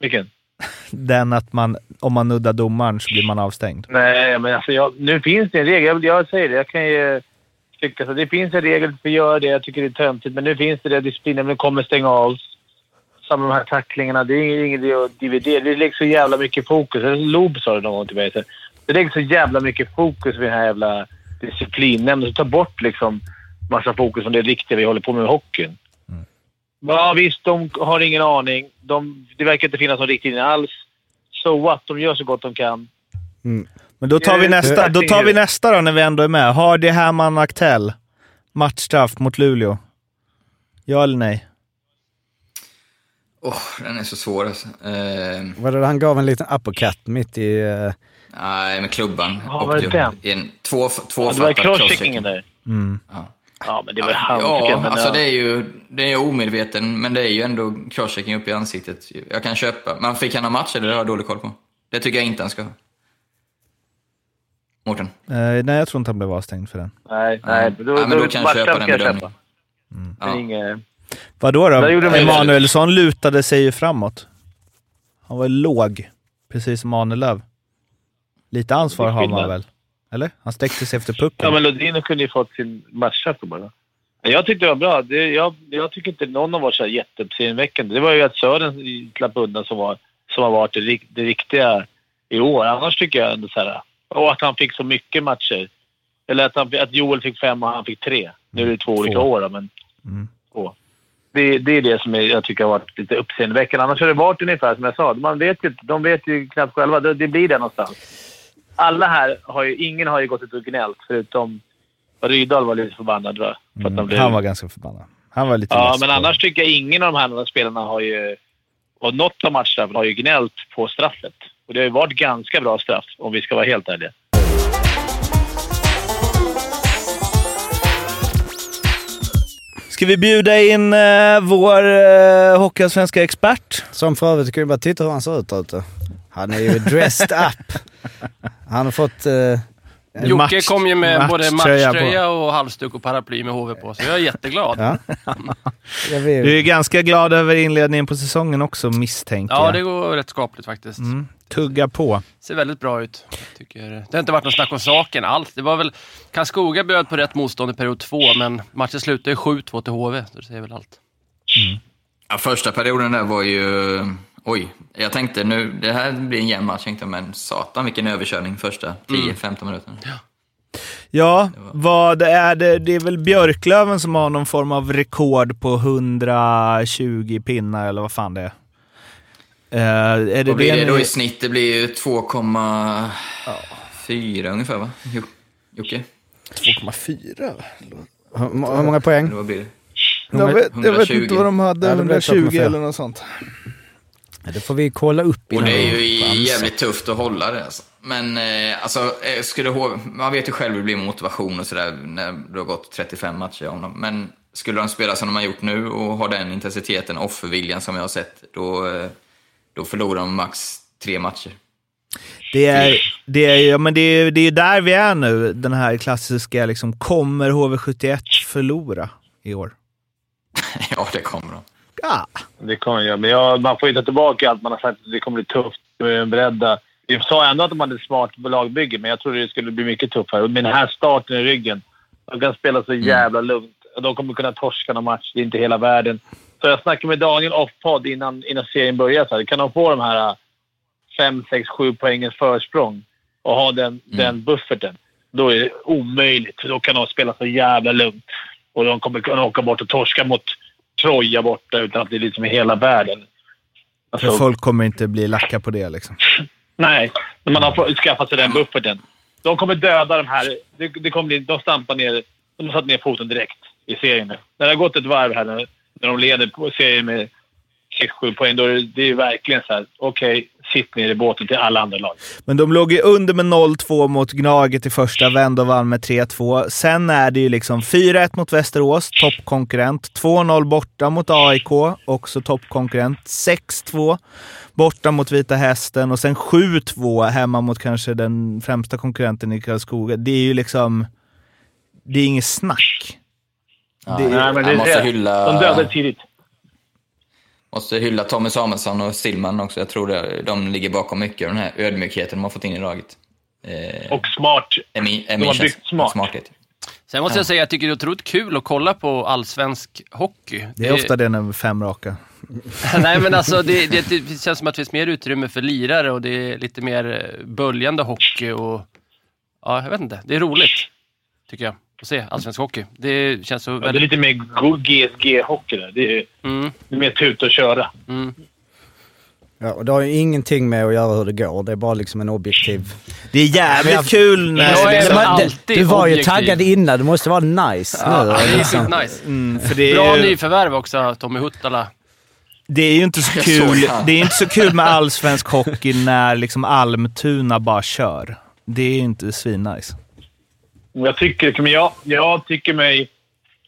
Vilken? Den att man, om man nuddar domaren så blir man avstängd. Nej, men alltså jag, nu finns det en regel. Jag, jag säger det. Jag kan ju tycka så. Det finns en regel för att göra det. Jag tycker det är töntigt. Men nu finns det det. Disciplinen kommer stänga av. Samma de här tacklingarna. Det är ingen idé att dividera. Det läggs så jävla mycket fokus. Loob sa det någon gång till mig. Det läggs så jävla mycket fokus vid den här jävla disciplinnämnden. Så ta bort liksom massa fokus från det riktiga vi håller på med med hockeyn. Ja, visst, de har ingen aning. De, det verkar inte finnas någon riktlinje alls. So what? De gör så gott de kan. Men då tar vi Eh, nästa, då tar vi eh, nästa då när vi ändå är med. Har det Herman Aktell matchstraff mot Luleå? Ja eller nej? Åh, den är så svår alltså. Eh, Var det han gav en liten uppercut mitt i... eh, nej, med klubban. Ja, var det den? En två, två Ja, det var crosscheckingen där. Mm. Ja. Ja, men det var handsken. Ja, men alltså ja. det är ju det är omedveten, men det är ju ändå crosschecking upp i ansiktet. Jag kan köpa. Men fick han ha match eller det har jag dålig koll på. Det tycker jag inte han ska ha. Mårten? Eh, nej, jag tror inte han blev avstängd för den. Nej, nej. Ja, men då kan jag köpa den bedömningen. Men Ja. inget... Vadå då? Ju- Emanuelsson lutade sig ju framåt. Han var låg, precis som Ahnelöv. Lite ansvar har man väl? Eller? Han sträckte sig efter pucken. Ja, men Lodin kunde ju fått sin matchstraff bara. Jag tyckte det var bra. Det, jag, jag tycker inte någon har varit så jätteuppseendeväckande. Det var ju att Sören slapp undan som, var, som har varit det, det riktiga i år. Annars tycker jag ändå så här... Och att han fick så mycket matcher. Eller att, han, att Joel fick fem och han fick tre. Nu är det två olika år då, men Mm. två. Det, det är det som jag tycker har varit lite uppseendeväckande. Annars har det varit ungefär som jag sa. Man vet ju, de vet ju knappt själva. Det, det blir det någonstans. Alla här har ju... Ingen har ju gått ut och gnällt förutom... Rydahl var lite förbannad jag. För Mm. blev, Han var ganska förbannad. Han var lite Ja, men på- annars tycker jag ingen av de här andra spelarna har ju... Och något av matchstraffen har ju gnällt på straffet. Och det har ju varit ganska bra straff, om vi ska vara helt ärliga. Ska vi bjuda in eh, vår eh, Hockeyallsvenska expert? Som för övrigt, kan ju bara titta hur han ser ut där ute. Han är ju dressed up. Han har fått... Eh, Jocke match- kom ju med både matchtröja och halsduk och paraply med HV på, så jag är jätteglad. ja. Du är ganska glad över inledningen på säsongen också, misstänker Ja, jag. det går rätt skapligt faktiskt. Mm. Tugga på. Ser väldigt bra ut. Tycker, det har inte varit något snack om saken alls. Det var väl... Karlskoga bjöd på rätt motstånd i period två, men matchen slutade ju 7-2 till HV, så det säger väl allt. Ja, första perioden där var ju... Oj, jag tänkte nu, det här blir en jämn match, tänkte men satan vilken överkörning första 10-15 minuterna. Ja, vad är det? Det är väl Björklöven som har någon form av rekord på 120 pinnar eller vad fan det är. Eh, är det Vad blir det då i snitt? Det blir ju 2,4 ungefär va? Jo, Jocke? 2,4? Hur, många poäng? Eller vad blir det? Jag vet, jag vet 120. inte vad de hade. Ja, det blev 120 2,4. eller något sånt. Ja, Det får vi kolla upp Och det är ju jävligt tufft att hålla det. Alltså. Men eh, alltså, eh, skulle HV, man vet ju själv hur det blir motivation och sådär när det har gått 35 matcher om dem. Men skulle de spela som de har gjort nu och ha den intensiteten, offerviljan som jag har sett, då, eh, då förlorar de max tre matcher. Det är, det är, ja, men det är, det är där vi är nu. Den här klassiska, liksom, kommer HV71 förlora i år? ja, det kommer de. Ja. Det kommer jag. Men jag, man får ju ta tillbaka allt man har sagt. Det kommer bli tufft. Vi är beredda. Vi sa ändå att de hade ett smart lagbygge, men jag trodde det skulle bli mycket tuffare. Med den här starten i ryggen. De kan spela så jävla lugnt. Och De kommer kunna torska någon match. Det är inte hela världen. Så jag snackade med Daniel off-podd innan, innan serien börjar. Så här, kan de få de här 5, 6, 7 poängens försprång och ha den, den bufferten, då är det omöjligt. För då kan de spela så jävla lugnt. Och de kommer kunna åka bort och torska mot Troja borta utan att det är liksom i hela världen. För Alltså, folk kommer inte bli lacka på det liksom. Nej, men man har skaffat sig den bufferten. De kommer döda de här. Det, det kommer de stampar ner. De har satt ner foten direkt i serien nu. När det har gått ett varv här när, de leder på serien med 6-7 poäng, då är det, det är verkligen så här. Okej, sitt ner i båten till alla andra lag. Men de låg ju under med 0-2 mot Gnaget i första, vänd och vann med 3-2. Sen är det ju liksom 4-1 mot Västerås, toppkonkurrent. 2-0 borta mot AIK, också toppkonkurrent. 6-2 borta mot Vita Hästen och sen 7-2 hemma mot kanske den främsta konkurrenten i Karlskoga. Det är ju liksom... Det är inget snack. Ja, Det- Nej, men det måste det. hylla... De dödade tidigt. Måste hylla Tommy Samuelsson och Stillman också. Jag tror det, de ligger bakom mycket av den här ödmjukheten de har fått in i laget. Eh, Och smart. Emi, de har byggt smart. Smarthet. Sen måste jag säga att jag tycker det är otroligt kul att kolla på allsvensk hockey. Det är ofta det när fem raka. Nej men alltså det, det, det känns som att det finns mer utrymme för lirare och det är lite mer eh, böljande hockey och... Ja, jag vet inte. Det är roligt, tycker jag, att se allsvensk hockey. Det känns så Ja, det är väldigt... lite mer GSG-hockey där. Det är, Mm, det är mer tuta och köra. mm. Ja, och det har ju ingenting med att göra hur det går. Det är bara liksom en objektiv... Det är jävligt jag- kul när... Jag är Det väl var- alltid du var ju objektiv. taggad innan, det måste vara nice Ja, nu. det är liksom. skitnice. Mm, för det är Bra ju- nyförvärv också, Tommy Huttala. Det är ju inte så kul, det är inte så kul med allsvensk hockey när liksom Almtuna bara kör. Det är ju inte svinnice. Jag tycker, men jag, jag tycker mig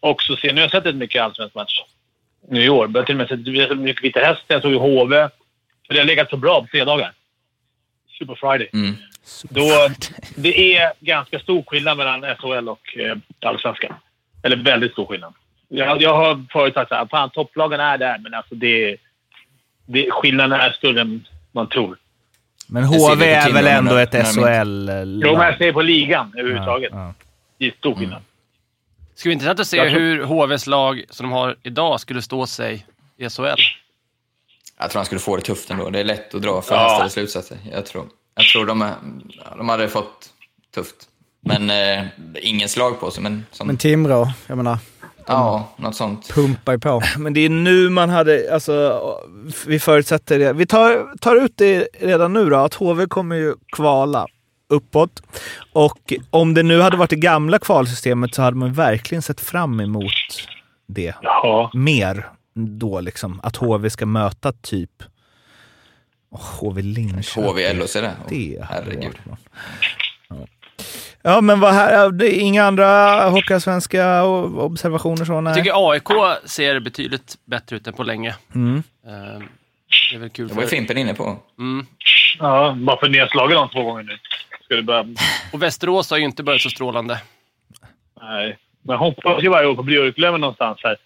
också se... Nu har jag sett ett mycket allsvensk match nu i år. Jag har till och med sett, mycket Vita Hästen, jag såg ju HV. För det har legat så bra på fredagar. Super Friday. Mm. Då, det är ganska stor skillnad mellan SHL och eh, Allsvenskan. Eller väldigt stor skillnad. Jag, jag har förut sagt att topplagen är där, men alltså det, det, skillnaden är större än man tror. Men ser HV är väl ändå ett SHL-lag? Jo, men jag säger på ligan överhuvudtaget. Ja, Det är stor skillnad. Det skulle vara intressant att se tror- hur HVs lag som de har idag skulle stå sig i SHL. Jag tror han skulle få det tufft ändå. Det är lätt att dra Ja. förhastade slutsatser. Jag tror, jag tror de, är- de hade fått tufft. Men eh, ingen slag på sig, men, som, Men Timrå, jag menar, ja, något sånt. pumpar på. Men det är nu man hade, alltså, vi förutsätter det. Vi tar, tar ut det redan nu då, att HV kommer ju kvala uppåt. Och om det nu hade varit det gamla kvalsystemet så hade man verkligen sett fram emot det Ja. mer då liksom. Att HV ska möta typ oh, HV Linköping. HV, LHC det. Det hade Herregud. varit. Ja. men vad här, det är inga andra Hockeyallsvenska observationer så? Jag Nej. tycker AIK ser betydligt bättre ut än på länge. Mm. Eh, Det är väl kul Det var ju. Fimpen inne på. Mm. ja. Bara för att ni har slagit dem två gånger nu. Ska det börja... Och Västerås har ju inte börjat så strålande. Nej. Men jag hoppas ju varje år på Björklöven någonstans här.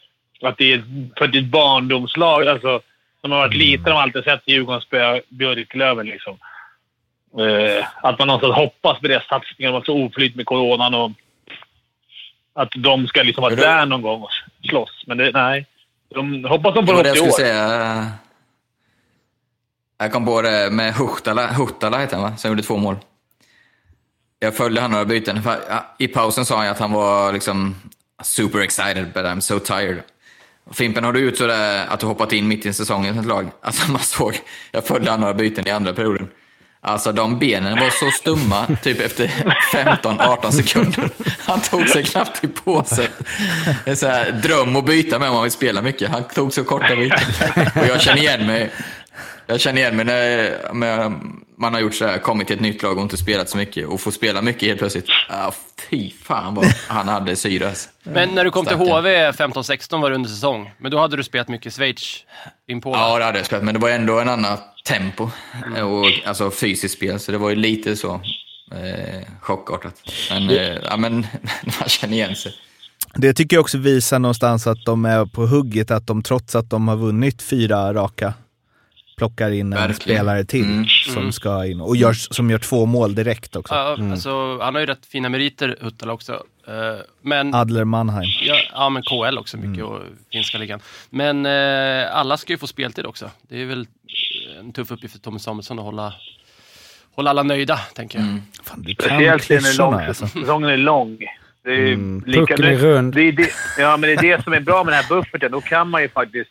Att det är för att det är ett barndomslag. Alltså, som har varit liten har man alltid sett Djurgården spöa Björklöven. Liksom. Eh, att man någonstans hoppas på deras satsningar. De har så oflyt med coronan och att de ska liksom vara där någon gång och slåss. Men det, nej. De, hoppas de Det på något det i jag år. säga. Jag kom på det med Huhtala, Huhtala heter han va? Som gjorde två mål. Jag följde han några byten. I pausen sa han att han var liksom super excited but I'm so tired. Fimpen, har du ut sådär att du hoppat in mitt i säsongen i ett lag? Alltså man såg, jag följde han några byten i andra perioden. Alltså de benen var så stumma, typ efter 15-18 sekunder. Han tog sig knappt i påse. Det är så här, dröm att byta med om man vill spela mycket. Han tog så korta byten. Och jag känner igen mig. Jag känner igen mig när när man har gjort så här, kommit till ett nytt lag och inte spelat så mycket och får spela mycket helt plötsligt. Ah, fy fan vad han hade syre. alltså. Men när du kom till Stackarn. HV 15-16 var det under säsong. Men då hade du spelat mycket Schweiz inpå. va? Ja, det hade jag spelat, men det var ändå en annan tempo och alltså fysiskt spel, så det var ju lite så eh, chockartat. Men, eh, ja, men man känner igen sig. Det tycker jag också visar någonstans att de är på hugget, att de trots att de har vunnit fyra raka plockar in en Verkligen. spelare till Mm. som ska in och gör, som gör två mål direkt också. Ja, alltså, han har ju rätt fina meriter, Huttala också. Eh, Men, Adler Mannheim. ja, ja, men KL också mycket och finska ligan. Men eh, alla ska ju få speltid också. Det är väl en tuff uppgift för Tommy Samuelsson att hålla, hålla alla nöjda, tänker jag. Fan, du kan Speciellt är klyschorna lång. alltså. Säsongen är lång. Det är Mm, lika, pucken är rund. Det är det, ja, men det är det som är bra med den här bufferten. Då kan man ju faktiskt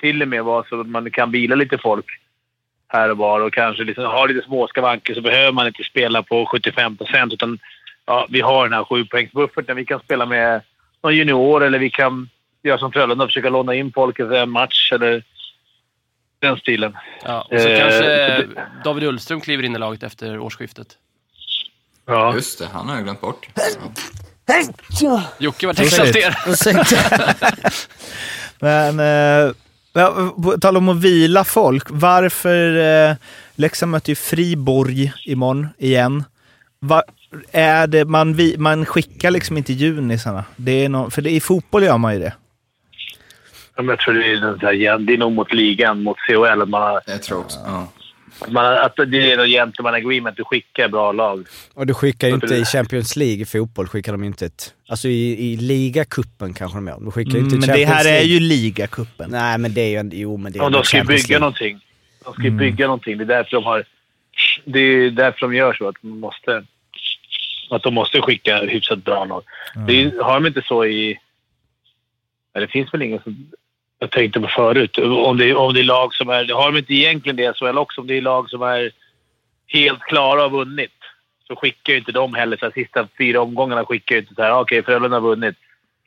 till och med vara så att man kan vila lite folk här och var och kanske liksom ha lite småskavanker så behöver man inte spela på 75 procent utan ja, vi har den här sjupoängsbufferten. Vi kan spela med någon junior eller vi kan göra som Frölunda och försöka låna in folk i en match eller den stilen. Ja, och så Eh, kanske David Ullström kliver in i laget efter årsskiftet. Ja. Just det, han har jag glömt bort. Jocke var Precis. exalterad. Men eh, ja, på tal om att vila folk. Varför... Eh, Leksand möter ju Friborg imorgon igen. Va, är det, man, vi, man skickar liksom inte junisarna. Det är no, för det, i fotboll gör man ju det. Jag tror det är, det är nog mot ligan, mot CHL. Man har, Jag tror också. Ja. Att man, att det är något gentleman agreement. Du skickar bra lag. Och du skickar ju inte i? Champions League i fotboll, skickar de inte ett... Alltså i, i ligacupen kanske de gör. De skickar Mm, inte men i det Champions här är League. ju ligacupen. Nej, men det är ju... en- Jo, men det är Och de ska ju Champions bygga League. någonting. De ska ju bygga någonting. Det är därför de har... Det är därför de gör så. Att de måste, att de måste skicka hyfsat bra lag. Det är, har de inte så i... Nej, det finns väl ingen som... Jag tänkte på förut. Om det, om det är lag som är... Har de inte egentligen det SHL också? Om det är lag som är helt klara och vunnit så skickar ju inte de heller. Så sista fyra omgångarna skickar ju inte så här. "Ah, Okej, Frölunda har vunnit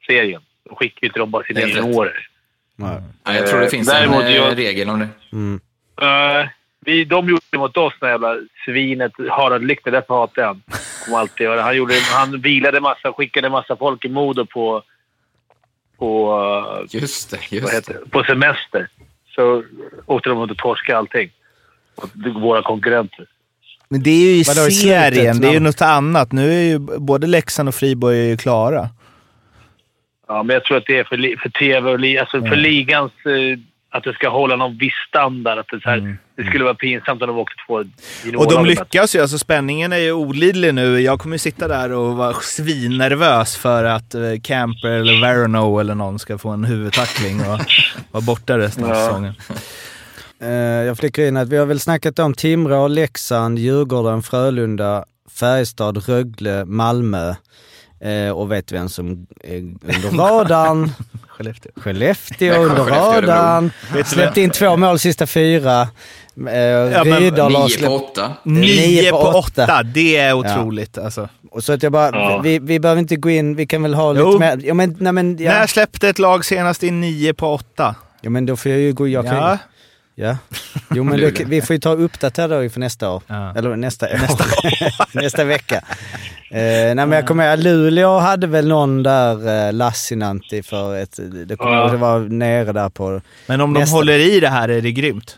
serien. Då skickar ju inte de bara sina juniorer. Nej. Ja, jag tror det finns Däremot en eh, jag- regel om det. Mm. Uh, vi, de gjorde det mot oss, det jävla svinet Harald Lyckner. Därför hatar jag honom. Alltid göra. Han, gjorde, han vilade massa, skickade massa folk i Modo på, på, Just det, vad just heter det. på semester. Så åkte de och torskade allting. Våra konkurrenter. Men det är ju i Vadå, serien, slutet, det är ju något annat. Nu är ju både Leksand och Friborg är ju klara. Ja, men jag tror att det är för, för tv och li, alltså för ligans... Eh, att det ska hålla någon viss standard. Att det, så här, det skulle vara pinsamt om de åkte två Och de lyckas ju, alltså spänningen är ju olidlig nu. Jag kommer ju sitta där och vara svinnervös för att eh, Camper eller Verano eller någon ska få en huvudtackling och vara borta resten av Ja. säsongen. Eh, jag flickar in att vi har väl snackat om Timrå, Leksand, Djurgården, Frölunda, Färjestad, Rögle, Malmö. Eh, och vet vem som är under radarn? Skellefteå. Skellefteå under radarn. Släppte in två mål sista fyra. Eh, men Rydahl har Nio på åtta. Nio på åtta. det är otroligt alltså. Och Så att jag bara, Ja. vi, vi behöver inte gå in, vi kan väl ha Jo. lite mer... Ja men, nej, men, ja. När släppte ett lag senast in nio på åtta? ja men då får jag ju gå... Jag kan, Ja. Ja. Jo men det, vi får ju ta och uppdatera då för nästa år. Ja. Eller nästa år. Nästa, vecka. Eh, nej men jag kommer ihåg, Luleå hade väl någon där eh, Lassinantti för ett... Det, kommer, Ja. det var nere där på... Men om de Nästa. håller i det här är det grymt.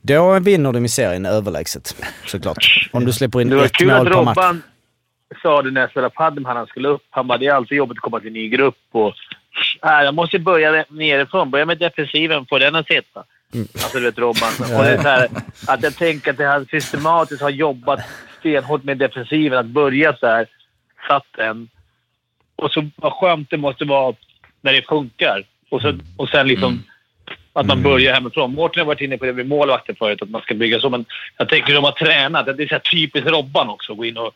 Då vinner de i serien överlägset, såklart. Om du släpper in ett mål per match. Robban sa det när jag spelade padel han skulle upp. Han bara, det är alltid jobbigt att komma till en ny grupp. Och, äh, jag måste börja nerifrån. Börja med defensiven, få den att sitta. Mm. Alltså du vet Robban. Och det är så här, att jag tänker att han systematiskt har jobbat stenhårt med defensiven. Att börja så här, satt den. Och så vad skönt det måste vara när det funkar. Och, så, och sen liksom att man börjar hemifrån. Mårten har varit inne på det med målvakter förut, att man ska bygga så. Men jag tänker att de har tränat. Det är så typiskt Robban också. att Gå in och,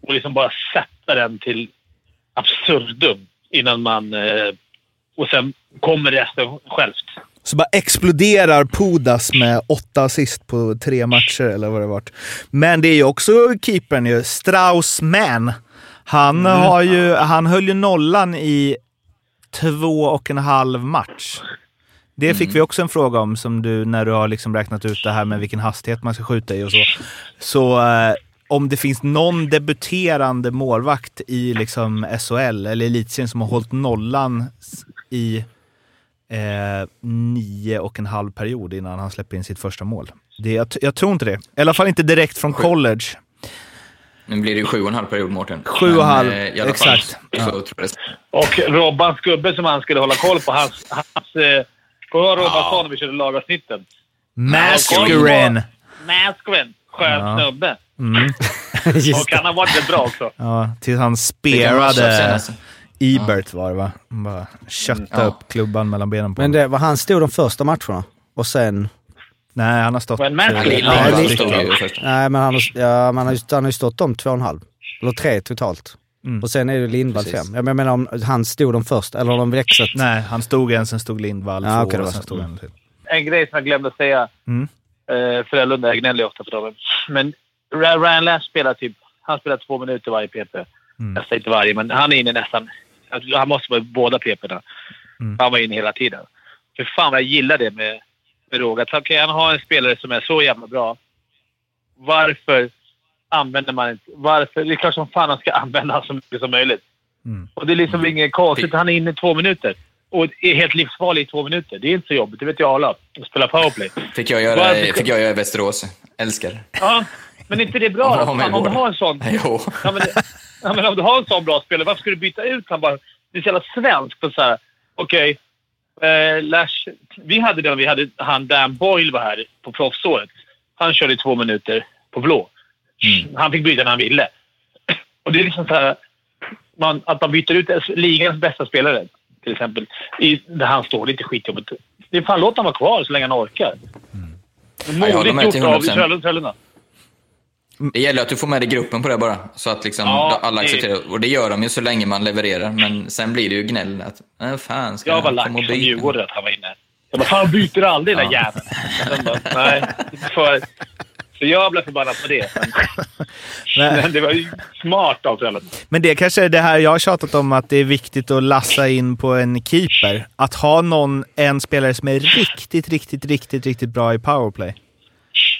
och liksom bara sätta den till absurdum innan man... Eh, och sen kommer resten självt. Så bara exploderar Pudas med åtta assist på tre matcher eller vad det varit. Men det är ju också keepern ju, Straussman. Han, har ju, han höll ju nollan i två och en halv match. Det fick vi också en fråga om, som du, när du har liksom räknat ut det här med vilken hastighet man ska skjuta i och så. Så eh, om det finns någon debuterande målvakt i liksom SHL eller elitserien som har hållit nollan i eh, nio och en halv period innan han släpper in sitt första mål. Det, jag, jag tror inte det. I alla fall inte direkt från college. Nu blir det ju sju och en halv period, Mårten. Sju och halv, eh, alla exakt. Fall, Ja. Och Robbans gubbe som han skulle hålla koll på, hans... hans eh, Kommer du ihåg Robban sa när vi körde lagavsnitten? Mascarin! Mascarin. Skön Ja. snubbe. Mm. Och han har varit rätt bra också. Ja, tills han spelade. Ebert var det va? Bara kötta Ja. upp klubban mellan benen på Men det var han stod de första matcherna. Och sen... Nej, han har stått... Men Matt Lindberg ja, stod först. Nej men han har, ja, man har, ju- han har ju stått om två och en halv. Eller tre totalt. Mm. Och sen är det Lindvall Precis. fem. Ja, Jag menar om han stod de första, eller har de växlat? Nej, han stod en, sen stod Lindvall Ja, två det och sen stod han till. En grej som jag glömde säga. Mm. Eh, Frölunda jag gnäller ju ofta på dem. Men Ryan Lash spelar typ... Han spelar två minuter varje PP. Mm. Jag säger inte varje, men han är inne nästan... Han måste vara i båda PP'na. Mm. Han var inne hela tiden. För fan vad jag gillar det med, med Roger. Att Kan han ha en spelare som är så jävla bra, varför använder man inte... Varför? Det är klart som fan han ska använda honom så mycket som möjligt. Mm. Och det är liksom inget konstigt. Han är inne i två minuter. Och är helt livsfarlig i två minuter. Det är inte så jobbigt. Det vet ju alla. Att spela powerplay. Fick jag göra, Varför- fick jag göra i Västerås. Älskar. Ja, men inte det är bra men Fan, om du har en sån... Jo. Ja, men, ja, men om du har en sån bra spelare, varför ska du byta ut han bara? Det är så jävla svenskt. Okej, eh, Lash... Vi hade den, vi hade han Dan Boyle var här på proffsåret. Han körde i två minuter på blå. Han fick byta när han ville. Och det är liksom så här... Man, att man byter ut ligans bästa spelare, till exempel, i, där han står. Det är inte skitjobbigt. Det är fan, låt han vara kvar så länge han orkar. Håller Modigt gjort av 100%. Frölunda- Frölunda. Det gäller att du får med dig gruppen på det bara. Så att liksom Ja, alla det- accepterar. Och det gör de ju så länge man levererar. Men sen blir det ju gnäll att, äh, fan ska Jag var han lack som? Djurgården att han var inne. Jag bara, fan byter aldrig den där jäveln. Nej, för, så jag blev förbannad på det. Men, det var ju smart av Frölunda. Men det kanske är det här jag har tjatat om, att det är viktigt att lassa in på en keeper. Att ha någon, en spelare som är riktigt, riktigt, riktigt, riktigt bra i powerplay.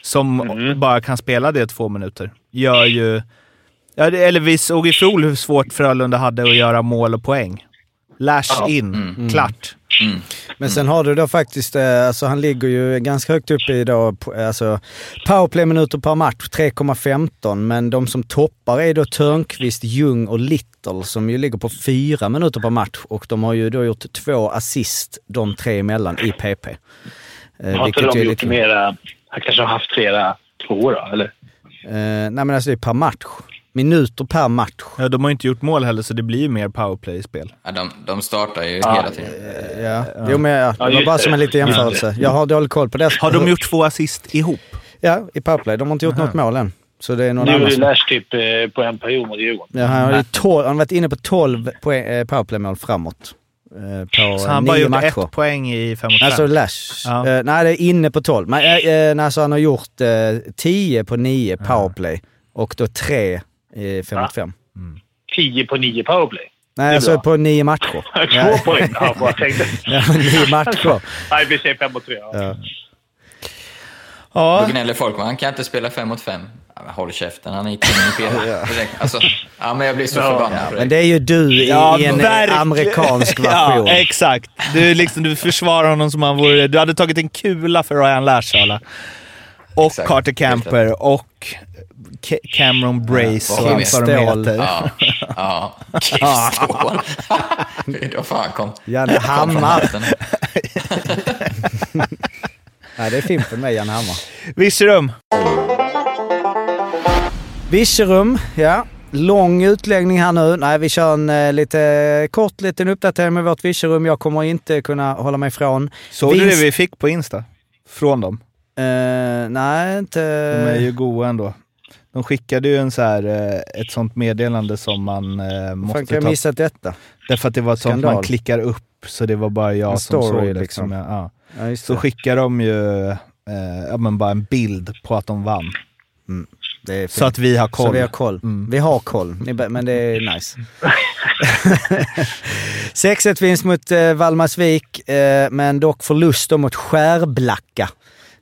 Som Mm. bara kan spela det två minuter. Gör ju... Eller vi såg i fjol hur svårt Frölunda hade att göra mål och poäng. Lash Ja. in, Mm. klart. Mm. Men sen har du då faktiskt, eh, alltså han ligger ju ganska högt upp i då, på- alltså powerplay-minuter per match, 3,15. Men de som toppar är då Törnqvist, Ljung och Little som ju ligger på 4 minuter per match. Och de har ju då gjort två assist de tre emellan i PP. Eh, Har inte de gjort lite- mera... Han kanske har haft flera tvåor då, eller? Eh, nej men alltså det är per match. Minuter per match. Ja, de har inte gjort mål heller, så det blir ju mer powerplay i spel. Ja, de, de startar ju Ja. hela tiden. Ja, jo men ja, det var bara det. som en liten jämförelse. Jag har dålig koll på det. Har de gjort två assist ihop? Ja, i powerplay. De har inte gjort något mål än. Så det är någon Nu annan som... Lash typ eh, på en period mot Djurgården. Ja, han, har ju tolv, han har varit inne på 12 poäng, eh, powerplaymål framåt. Eh, på Så han nio bara gjort matcher. ett poäng i fem mot fem? Alltså Lash. Ja. Eh, nej, det är inne på 12. Men, eh, eh, alltså han har gjort eh, 10 på 9 powerplay och då 3 i 5 mot 5. 10 på 9 powerplay. Nej, alltså på 9 matcher. Två poäng. Ja, bara tänkte. Ja, 9 matcher. Nej, vi säger 5 mot 3. Ja. Ja. Ja, Då gnäller folk, men han kan inte spela fem mot fem. Ja, håll käften, han är inte ja. Alltså, ja, men jag blir så Ja. förbannad det. Men det är ju du i, Ja, i en verkligen. amerikansk version. Ja, exakt. Du, liksom, du försvarar honom som han vore... Du hade tagit en kula för Ryan Larsala. Och Exakt. Carter Camper och Ca- Cameron Brace vad och allt vad de heter. Ja, ja. Då fan kom... Janne Hammar. Nej, det är Fimpen med Janne Hammar. Virserum. Virserum, ja. Lång utläggning här nu. Nej, vi kör en eh, lite kort liten uppdatering med vårt Virserum. Jag kommer inte kunna hålla mig ifrån. Såg du Vinst- det vi fick på Insta? Från dem. Eh, nej, inte... De är ju goa ändå. De skickade ju en så här, eh, ett sånt meddelande som man eh, Fan, kan måste jag ta. missat detta? Därför att det var ett sånt man klickar upp, så det var bara jag En som såg det. liksom. Som jag, ja. Ja, Så skickar de ju eh, ja, men bara en bild på att de vann. är Så att vi har koll. Så vi har koll. Mm. Vi har koll, men det är nice. 6-1 vinst mot eh, Valdemarsvik, eh, men dock förlust mot Skärblacka.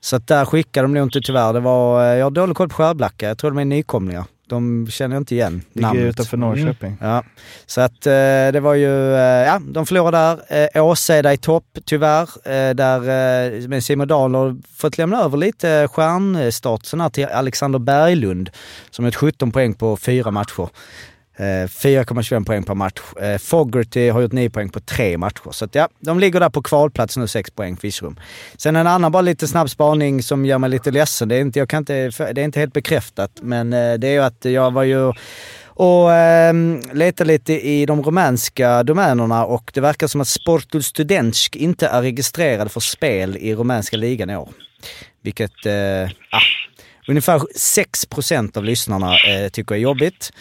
Så att där skickade de nog inte tyvärr. Det var, eh, jag har dålig koll på Skärblacka. Jag tror de är nykomlingar. De känner jag inte igen Ligger namnet. utanför Norrköping. Ja, så att eh, det var ju, eh, ja, de förlorade där. Eh, Åseda i topp tyvärr, eh, där eh, men Simon Dahl har fått lämna över lite stjärnstatusen här till Alexander Berglund som har ett 17 poäng på fyra matcher. Eh, 4,25 poäng per match. Fogerty Fogarty har gjort 9 poäng på tre matcher. Så att, ja, de ligger där på kvalplats nu, 6 poäng Fischrum. Sen en annan bara lite snabb spaning som gör mig lite ledsen. Det är inte, jag kan inte, det är inte helt bekräftat, men eh, det är ju att jag var ju och eh, letade lite i de rumänska domänerna och det verkar som att Sportul Studentsk inte är registrerad för spel i rumänska ligan i år. Vilket, eh, ah, ungefär 6% av lyssnarna eh, tycker är jobbigt.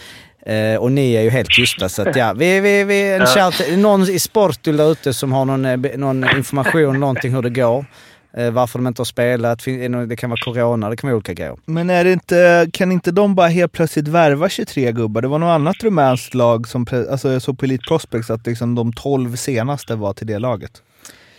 Eh, och ni är ju helt tysta så att ja, vi, vi, vi, en shout, någon i Sportul där ute som har någon, eh, någon information, någonting hur det går. Eh, varför de inte har spelat, det- kan vara corona, det kan vara olika grejer. Men är det inte, kan inte de bara helt plötsligt värva 23 gubbar? Det var något annat rumänskt lag som, alltså jag såg på Elite Prospects att liksom de 12 senaste var till det laget.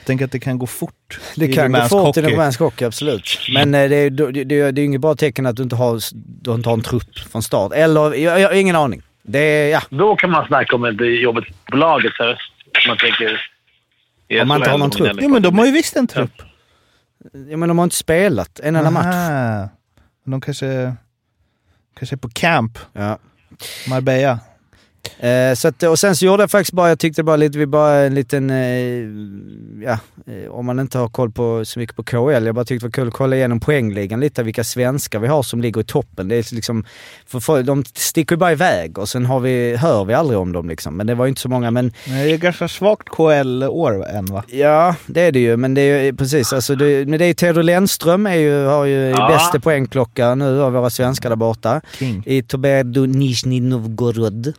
Tänker att det kan gå fort Det i kan gå fort i hockey. rumänsk hockey, absolut. Men eh, det är, det, det, det är inget bra tecken att du inte har, du inte har en trupp från start. Eller, jag, jag har ingen aning. Det ja. Då kan man snacka om ett jobbigt på laget. Om man tänker... Om man inte har någon trupp. Jo men de har ju visst en trupp. ja men de har inte spelat en enda match. De kanske, kanske är på camp, Ja. Marbella. Eh, så att, och sen så gjorde jag faktiskt bara, jag tyckte bara lite, vi bara en liten, eh, ja, eh, om man inte har koll på så mycket på KL, jag bara tyckte det var kul att kolla igenom poängligan lite, vilka svenskar vi har som ligger i toppen. Det är liksom, för, för, de sticker ju bara iväg och sen har vi, hör vi aldrig om dem liksom. Men det var ju inte så många, men Men det är ganska svagt KL-år än va? Ja, det är det ju. Men det är ju precis. Alltså det, men det är ju Theodor Lennström är ju, har ju Ja. bästa poängklocka nu av våra svenskar där borta. King. I Tobedo Nizjnij Novgorod.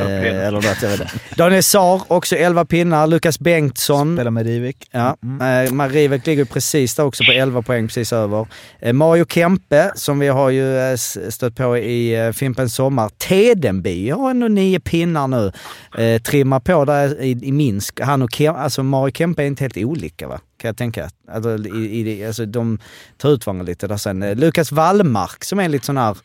Eh, eller något, jag vet inte. Daniel Saar, också 11 pinnar. Lukas Bengtsson. Spelar med Rivik. Ja, eh, Marivek ligger precis där också på 11 poäng, precis över. Eh, Mario Kempe, som vi har ju eh, stött på i eh, Fimpens Sommar. Tedenby har ändå nio pinnar nu. Eh, trimmar på där i, i Minsk. Han och Kem, alltså Mario Kempe är inte helt olika va? Kan jag tänka. Alltså, i, i, alltså de tar ut varandra lite där sen. Eh, Lukas Wallmark som är lite sån här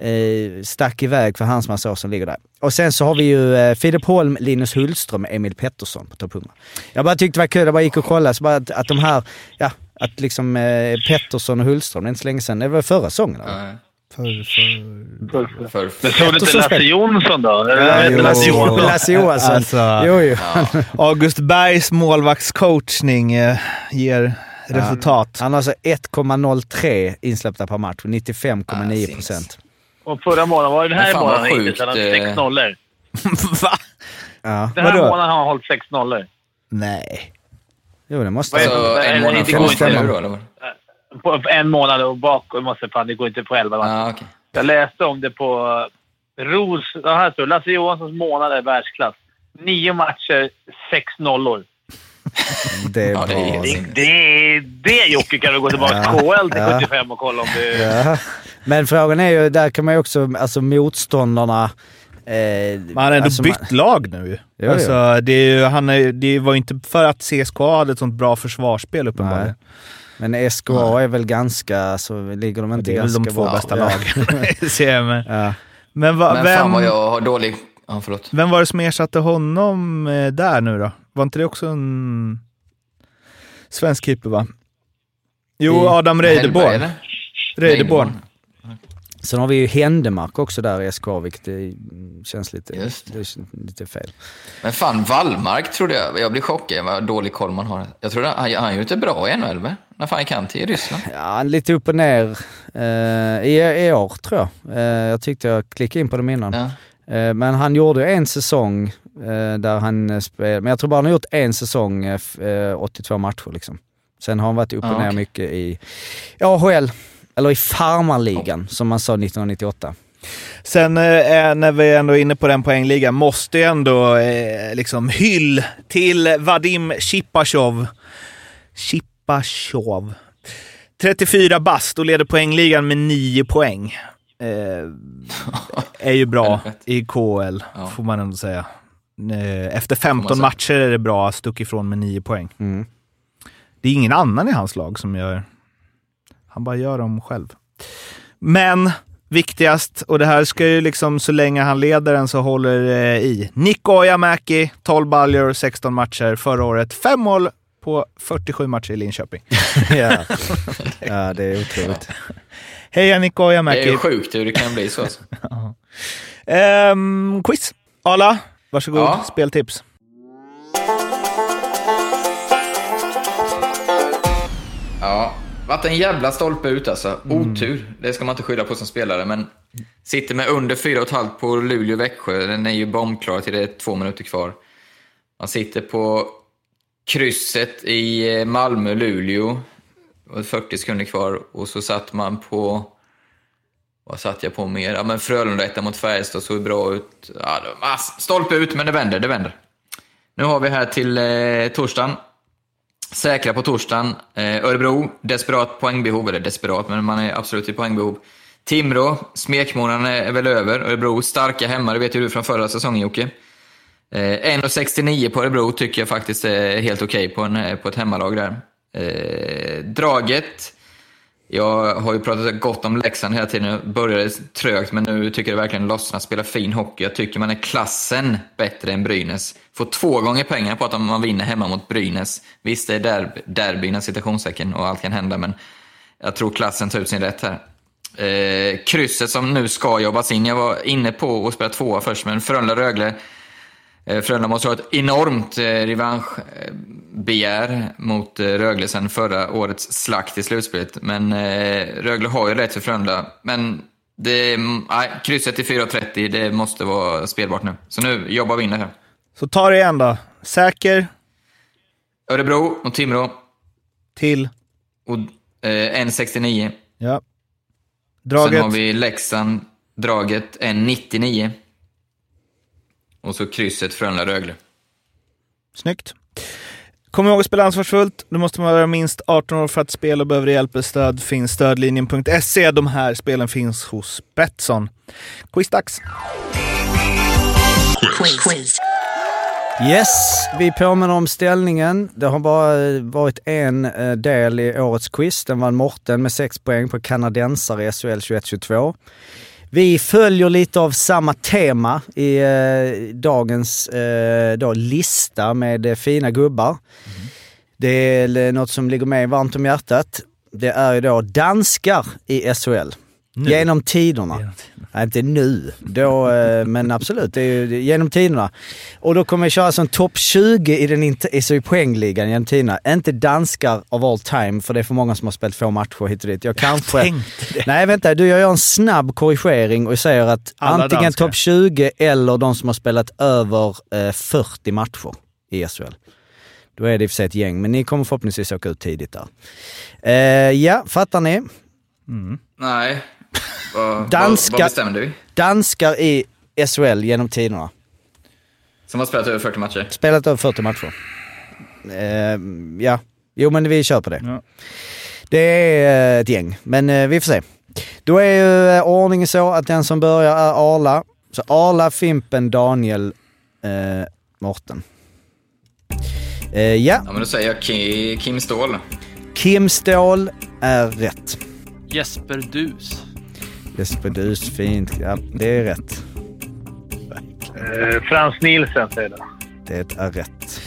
eh, stack iväg för hans massa år som ligger där. Och sen så har vi ju eh, Filip Holm, Linus Hultström och Emil Pettersson på topp 100. Jag bara tyckte det var kul, jag bara gick och kollade, så bara att, att de här, ja, att liksom eh, Pettersson och Hultström, det är inte så länge sedan, det var förra säsongen. eller? Ja, För, för... för, Men såg du inte Lasse Jonsson då? Ja, jo, Lasse Jonsson? Lasse Johansson. Alltså, Jo, jo. August Bergs målvaktscoachning eh, ger resultat. Han har alltså 1,03 insläppta per match, 95,9 procent. Och förra månaden, var det den här fan, vad månaden hittills? sjukt, Han har eh. sex nollor. Va? Ja. Den här Vadå? månaden har han hållit sex nollor. Nej. Jo, det måste Vad är alltså, en månad det går inte nu nu. då, eller? vad? På en månad och bakåt måste fan, det går inte på elva matcher. Ja, okej. Jag läste om det på Ros... Ja, här står det. Lasse Johanssons månad är världsklass. Nio matcher, sex nollor. Det är Ja, det är bra. helt Det, det, det Jocke kan du gå tillbaka till KL till Ja. 75 och kolla om du... Ja. Men frågan är ju, där kan man ju också, alltså motståndarna... Eh, Man har ändå alltså, bytt man- lag nu. Jo, alltså, det, är ju, han är, det var ju inte för att CSKA hade ett sånt bra försvarsspel uppenbarligen. Men SKA är väl ganska, så ligger de inte Det är väl ganska de två bra. bästa Ja. lagen i serien. Ja. Men, va, Men vem, fan vad jag har dålig... Ja, förlåt. vem var det som ersatte honom eh, där nu då? Var inte det också en svensk keeper va? Jo, I- Adam Reideborn. Reideborn. Sen har vi ju Händemark också där i SKA, vilket det känns lite, Just det är lite fel. Men fan, Wallmark trodde jag... Jag blir chockad vad dålig koll man har. Jag trodde han, han gjorde inte bra i NHL, va? När fan gick han till Ryssland? Ja, lite upp och ner eh, i, i år tror jag. Eh, jag tyckte jag klickade in på dem innan. Ja. Eh, men han gjorde en säsong eh, där han eh, spelade, men jag tror bara han har gjort en säsong, eh, f- eh, 82 matcher liksom. Sen har han varit upp och Ja, ner okej. mycket i AHL, eller i farmarligan som man sa 1998. Sen eh, när vi ändå är inne på den poängligan, måste jag ändå eh, liksom hyll till Vadim Chipachov. Chipachov. 34 bast och leder poängligan med 9 poäng. Eh, är ju bra i KL, Ja. får man ändå säga. Eh, Efter 15 säga. matcher är det bra, stuck ifrån med 9 poäng. Mm. Det är ingen annan i hans lag som gör... Han bara gör dem själv. Men viktigast, och det här ska ju liksom så länge han leder den så håller det i. Nick Ojamäki, 12 baljor, 16 matcher förra året. Fem mål på 47 matcher i Linköping. ja. ja, det är otroligt. Heja Nick Det är Ojamäki! ju sjukt hur det kan bli så. Alltså. Ehm, quiz. Ala, varsågod. Ja. Speltips. Ja, varit en jävla stolpe ut alltså. Otur, det ska man inte skylla på som spelare, men sitter med under 4,5 på Luleå-Växjö. Den är ju bombklar till det är två minuter kvar. Man sitter på krysset i eh, Malmö-Luleå. Det var 40 sekunder kvar och så satt man på... Vad satt jag på mer? Ja, men Frölunda etta mot Färjestad såg bra ut. Ja, stolpe ut, men det vänder, det vänder. Nu har vi här till eh, torsdagen. Säkra på torsdagen. Eh, Örebro, desperat poängbehov. Eller desperat, men man är absolut i poängbehov. Timrå, smekmånaden är, väl över. Örebro, starka hemma. Det vet ju du från förra säsongen, Jocke. Eh, 1,69 på Örebro tycker jag faktiskt är helt okej på, en, på ett hemmalag där. Eh, Draget. Jag har ju pratat gott om Leksand hela tiden. Jag började trögt, men nu tycker jag det verkligen lossnar. Spelar fin hockey. Jag tycker man är klassen bättre än Brynäs. Får två gånger pengar på att man vinner hemma mot Brynäs. Visst, det är derby, derby inom citationstecken och allt kan hända, men jag tror klassen tar ut sin rätt här. Eh, krysset som nu ska jobbas in. Jag var inne på att spela tvåa först, men Frölunda-Rögle Eh, Frölunda måste ha ett enormt eh, eh revanschbegär mot eh, Rögle sen förra årets slakt i slutspelet. Men eh, Rögle har ju rätt för Frölunda. Men det, nej, krysset i 4.30, det måste vara spelbart nu. Så nu jobbar vi in det här. Så ta det igen då. Säker Örebro mot Timrå till... och eh, 1.69. Ja. Sen har Draget. vi Leksand, draget 1.99. Och så krysset Frölunda-Rögle. Snyggt. Kom ihåg att spela ansvarsfullt. Du måste vara minst 18 år för att spela och behöver hjälp eller stöd finns stödlinjen.se. De här spelen finns hos Betsson. Quizdags! Quiz. Yes, vi påminner om ställningen. Det har bara eh, varit en eh, del i årets quiz. Den vann Morten med 6 poäng på kanadensare i SHL 21-22. Vi följer lite av samma tema i eh, dagens eh, då, lista med eh, fina gubbar. Det är något som ligger mig varmt om hjärtat. Det är ju då danskar i SHL. Nu. Genom tiderna. Nej, inte nu, då, eh, men absolut. Det är ju genom tiderna. Och då kommer vi köra som topp 20 i den inte, så i poängligan genom tiderna. Inte danskar of all time, för det är för många som har spelat få matcher hit och dit. Jag kanske... tänkte det. Nej, vänta. Du, jag gör en snabb korrigering och säger att Alla antingen topp 20 eller de som har spelat över eh, 40 matcher i SHL. Då är det i och för sig ett gäng, men ni kommer förhoppningsvis åka ut tidigt där. Eh, ja, fattar ni? Nej. Vad, Danska- vad, bestämde vi? Danskar i SHL genom tiderna. Som har spelat över 40 matcher? Spelat över 40 matcher. Eh, ja, jo men vi kör på det. Ja. Det är eh, ett gäng, men eh, vi får se. Då är ju eh, ordningen så att den som börjar är Arla. Så Arla, Fimpen, Daniel, eh, Morten. Eh, ja, Ja, men då säger jag Ki- Kim Ståhl. Kim Ståhl är rätt. Jesper Dus. Jesper Dus, fint. Ja, det är rätt. Eh, Frans Nielsen säger det. Det är rätt.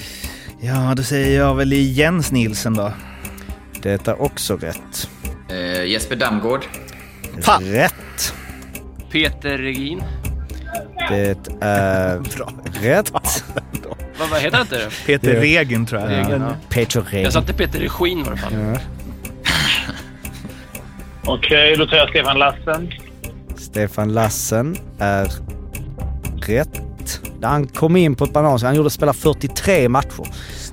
Ja, då säger jag väl Jens Nilsen då. Det är också rätt. Eh, Jesper Damgård. Fan. Rätt. Peter Regin. Det är rätt. Vad, vad heter han inte? Peter Ja. Regen tror jag. Regen, ja. Peter Jag Rehn. sa inte Peter Regin i alla fall. Ja. Okej, då tar jag Stefan Lassen. Stefan Lassen är rätt. Han kom in på ett banan, så han gjorde spela 43 matcher.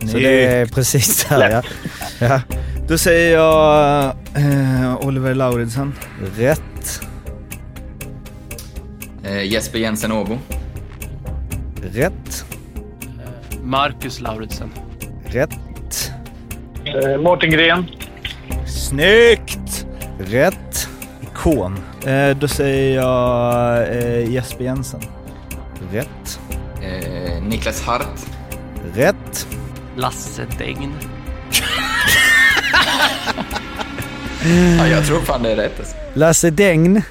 Så det är precis där ja. ja. Då säger jag eh, Oliver Lauridsen. Rätt. Eh, Jesper Jensen Åbo. Rätt. Marcus Lauritsen. Rätt. Eh, Mårten Gren. Snyggt! Rätt. Ikon. Eh, då säger jag eh, Jesper Jensen. Rätt. Eh, Niklas Hart. Rätt. Lasse Degn. Ja, jag tror fan det är rätt. Alltså. Lasse Degn.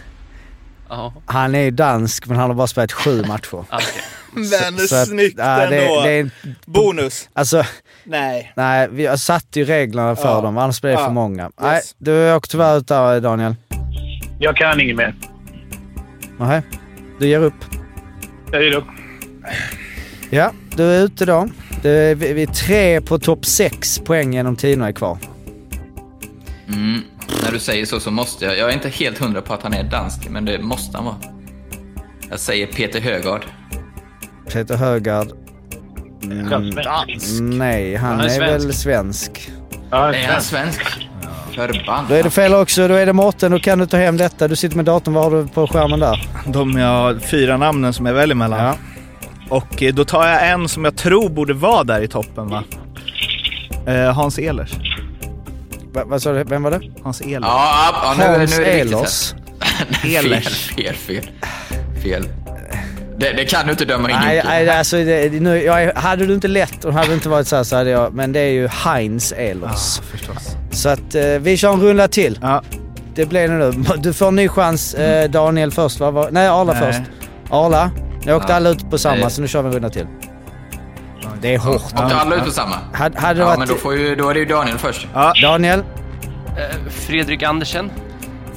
Ja, Han är ju dansk men han har bara spelat sju matcher. ah, okej. Men Så att, snyggt ja, det, ändå. det är, Bonus. Alltså, Nej. nej, vi har satt ju reglerna för Ja. dem, annars blir det Ja. för många. Nej, Yes. du åker tyvärr ut där Daniel. Jag kan inget mer. Nej, du ger upp. Jag ger upp. Ja, du är ute då. Det är, vi, vi är tre på topp sex poäng genom tiderna är kvar. Mm. När du säger så så måste jag. Jag är inte helt hundra på att han är dansk, men det måste han vara. Jag säger Peter Högard. Peter Högard. Mm. Nej, han, Han är är, väl svensk. Ja, Är han svensk? Förbannat. Då är det fel också. Då är det Mårten. Då kan du ta hem detta. Du sitter med datorn. Vad har du på skärmen där? De jag, fyra namnen som jag väljer mellan. Ja. Och eh, då tar jag en som jag tror borde vara där i toppen va? Eh, Hans Ehlers. Va, vad sa du? Vem var det? Hans Ehlers. Ja, ja, nu, Hans nu är det riktigt Ehlers. Ehlers. Fel, fel, fel. Fel. Det, det kan du inte döma in Nej, nej alltså, det, nu, jag, hade du inte lett och hade det inte varit så här så hade jag... Men det är ju Heinz Ehlers. förstås. Så att eh, vi kör en runda till. Ja. Det blir det nu. Du får en ny chans. Eh, Daniel först va? Nej, Arla Nej. först. Arla. Ni åkte Ja. alla ut på samma Nej. så nu kör vi en runda till. Det är hårt. Åkte alla ut på samma? Hade, hade Ja, varit... men då, får ju, då är det ju Daniel först. Daniel. Eh, Fredrik Andersen.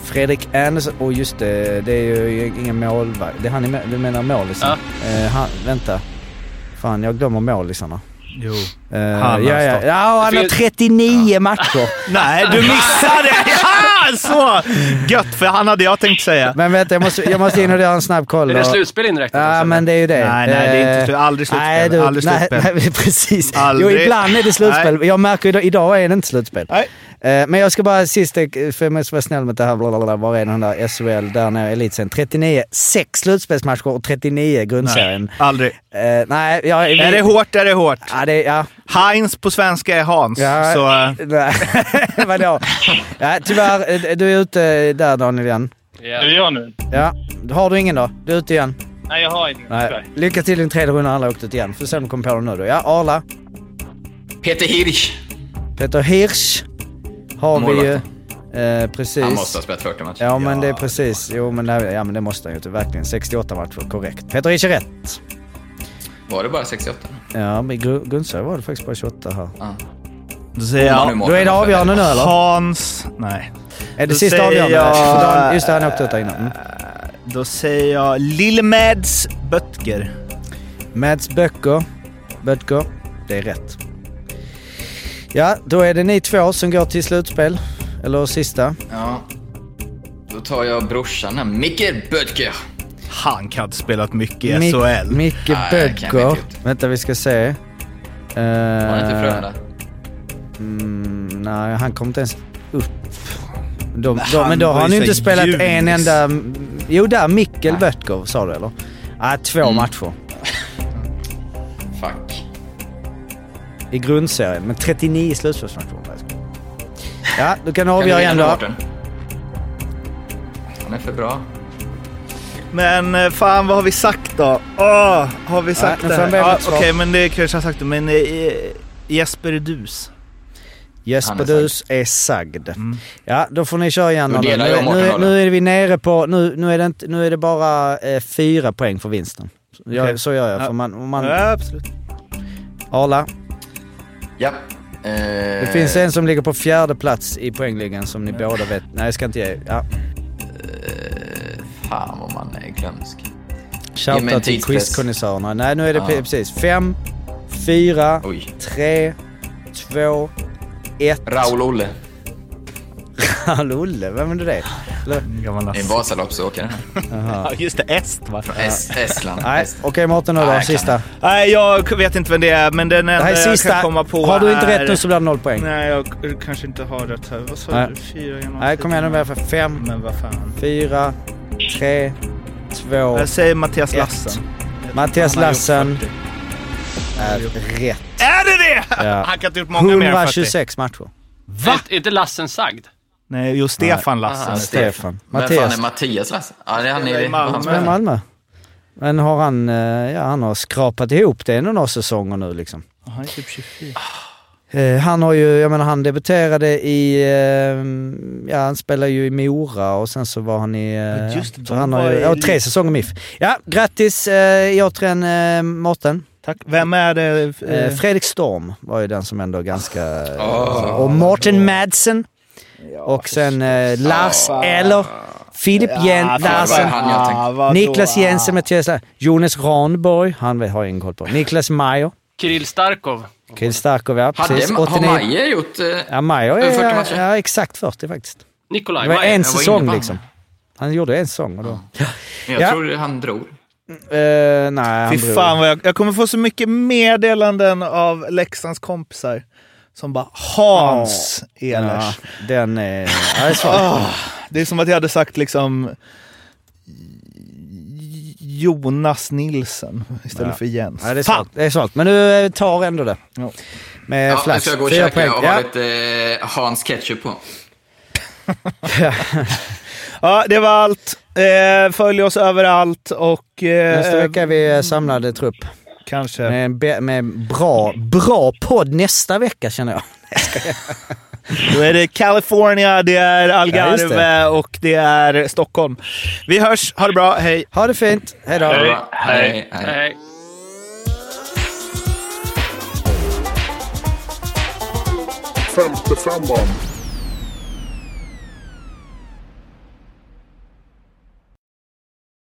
Fredrik Andersson. Åh just det, det är ju ingen målvakt. Det är han du menar målisen? Eh, han, vänta. Fan, jag glömmer målisarna. Jo. Eh, Han ja, ja. stått. ja, och han har 39 matcher. Nej, du missade! Ja, så! Gött, för han hade jag tänkt säga. Men vänta, jag måste, jag måste in och göra en snabb koll. Är det och- slutspel inräknat? Ja, också, men det är ju det. Nej, nej, det är inte Eh, slut- aldrig slutspel. Nej, du, Aldrig nej, slutspel. nej, precis. Aldrig. Jo, ibland är det slutspel. Nej. Jag märker idag, idag är det inte slutspel. Nej. Eh, Men jag ska bara sist, för jag måste vara snäll med det här, blablabla, var är den där SHL, där nere i elitserien. 39, sex slutspelsmatcher och 39 i grundserien. Aldrig. Nej, nej jag, vi, Är det hårt, är det hårt. Ja, det, ja. Heinz på svenska är Hans. Ja. Så, Nej, vadå? Ja, tyvärr, eh, du är ute där Daniel igen. Är Ja. det jag nu? Ja, har du ingen då? Du är ute igen. Nej, jag har ingen. Nej. Lycka till din tredje runda, alla åkt ut igen. Får se om du kommer på det nu då. Ja, Arla. Peter Hirsch. Peter Hirsch har vi ju. Målvakten. Eh, precis. Han måste ha spelat 40 matcher. Ja men det är precis. Jo men det, ja, men det måste han ju. Verkligen. 68 matcher, korrekt. Peter Rich är rätt. Var det bara 68? Ja, men i Gru- Gundsö var det faktiskt bara 28 här. Ja. Då säger jag nu Då är det avgörande nu eller? Hans... Nej. Är det Då sista avgörande? jag- Just det, han åkte ut där innan. Mm. Då säger jag Lill-Mads Böttger. Mads Böcker. Böttger. Det är rätt. Ja, då är det ni två som går till slutspel. Eller sista. Ja. Då tar jag brorsan här, Micke Böttger. Han kan inte spelat mycket i Mick- SHL. Micke Nej, Böttger. inte. Vänta, vi ska se. Uh, Var han inte Frölunda? Mm, nej, han kom inte ens upp. De, Men då, men då har han ju inte spelat junis. en enda... Jo, där Mikkel Böttger sa du eller? Ja, två Mm. matcher Fuck. I grundserien, men 39 slutspelsmatcher. Ja, du kan avgöra igen då. Han är för bra. Men eh, fan vad har vi sagt då? Åh, har vi sagt nu det här? Ja. Okej, men det kanske jag sagt det. Men eh, Jesper Dus. Jesper Dus är sagd. Mm. Ja, då får ni köra igen. Då nu, nu, nu, är vi nere på... Nu, nu, är, det inte, nu är det bara eh, fyra poäng för vinsten. Så, jag, Okej. så gör jag. Ja. För man, man, Ja, absolut. Arla, Ja. Eh, det finns en som ligger på fjärde plats i poängligan som ni båda vet. Nej, jag ska inte ge. Ja. Fan vad man är glömsk. Shoutout till quizkonnässörerna. Nej, nu är det Ja. precis fem, fyra, Oj. tre, två, ett. Raul Olle. Raul Olle, vem är det? Gammal En. Vasaloppsåkare. Ja, just det. Est va? Es- Estland. Nej, Est- okej Mårten nu då, Nej, sista. Nej, jag vet inte vem det är, men den Det enda jag kan komma på Har du inte är... rätt nu så blir det noll poäng. Nej, jag kanske inte har rätt här. Vad sa Nej. du? Fyra genom Nej, kom igen nu med för fem, Men vad fan. fyra, tre, två. Jag säger Mattias Ett. Lassen. Mattias Lassen 40. är rätt. Är det det? Ja. Han kan inte gjort många mer än 40. 126 matcher. Va? Är inte Lassen sagd? Nej, just Stefan Lassen. Ah, Stefan. Vem fan Mattias. är Mattias Lasse? Ja, det är han Det är i Malmö. han. Malmö. Men har han, eh, ja han har skrapat ihop det i några säsonger nu liksom. Han är typ 24. Eh, han har ju, jag menar han debuterade i, eh, ja han spelar ju i Mora och sen så var han i, Ja, just det, så han har ju, ja, tre säsonger MIF. Ja, grattis eh, återigen eh, Mårten. Tack. Vem är det? Fredrik Storm var ju den som ändå ganska... Åh. och Mårten Madsen. Och sen eh, Lars Eller, Filip är Larsen. tänkte? Niklas Jensen, Mattias Larsen, Jonas Ranborg, han vet- har jag ingen koll på. Niklas Mayer, Kirill Starkov. Kill Starkov, ja Hade, precis. har 89. Maje gjort... Eh, Ja, Mayer Över 40 är matcher? ja, exakt 40 faktiskt. Nikolaj Det var Mayer. en var säsong på liksom. Han gjorde en säsong och då... jag Ja. tror han drog. Eh, nej, han Fy fan vad jag, jag kommer få så mycket meddelanden av Leksands kompisar. Som bara Hans Ehlers. Ja, den är... Ja, är. Ah, det är som att jag hade sagt liksom Jonas Nilsen istället Ja. för Jens. Ja, det är svårt. Det är svårt. Men du eh, tar ändå det. Ja. Med Ja, flash. så jag går och Fyra poäng. och Ja. har lite eh, Hans ketchup på. Ja, det var allt. Eh, följ oss överallt och... Nästa vecka är vi samlade trupp. Kanske. Med, med bra, bra podd nästa vecka känner jag. Då är det California, det är Ja, Algarve det. och det är Stockholm. Vi hörs, ha det bra, hej! Ha det fint. Hej då. Hej. Hej. Hej. Nej. Femte femman.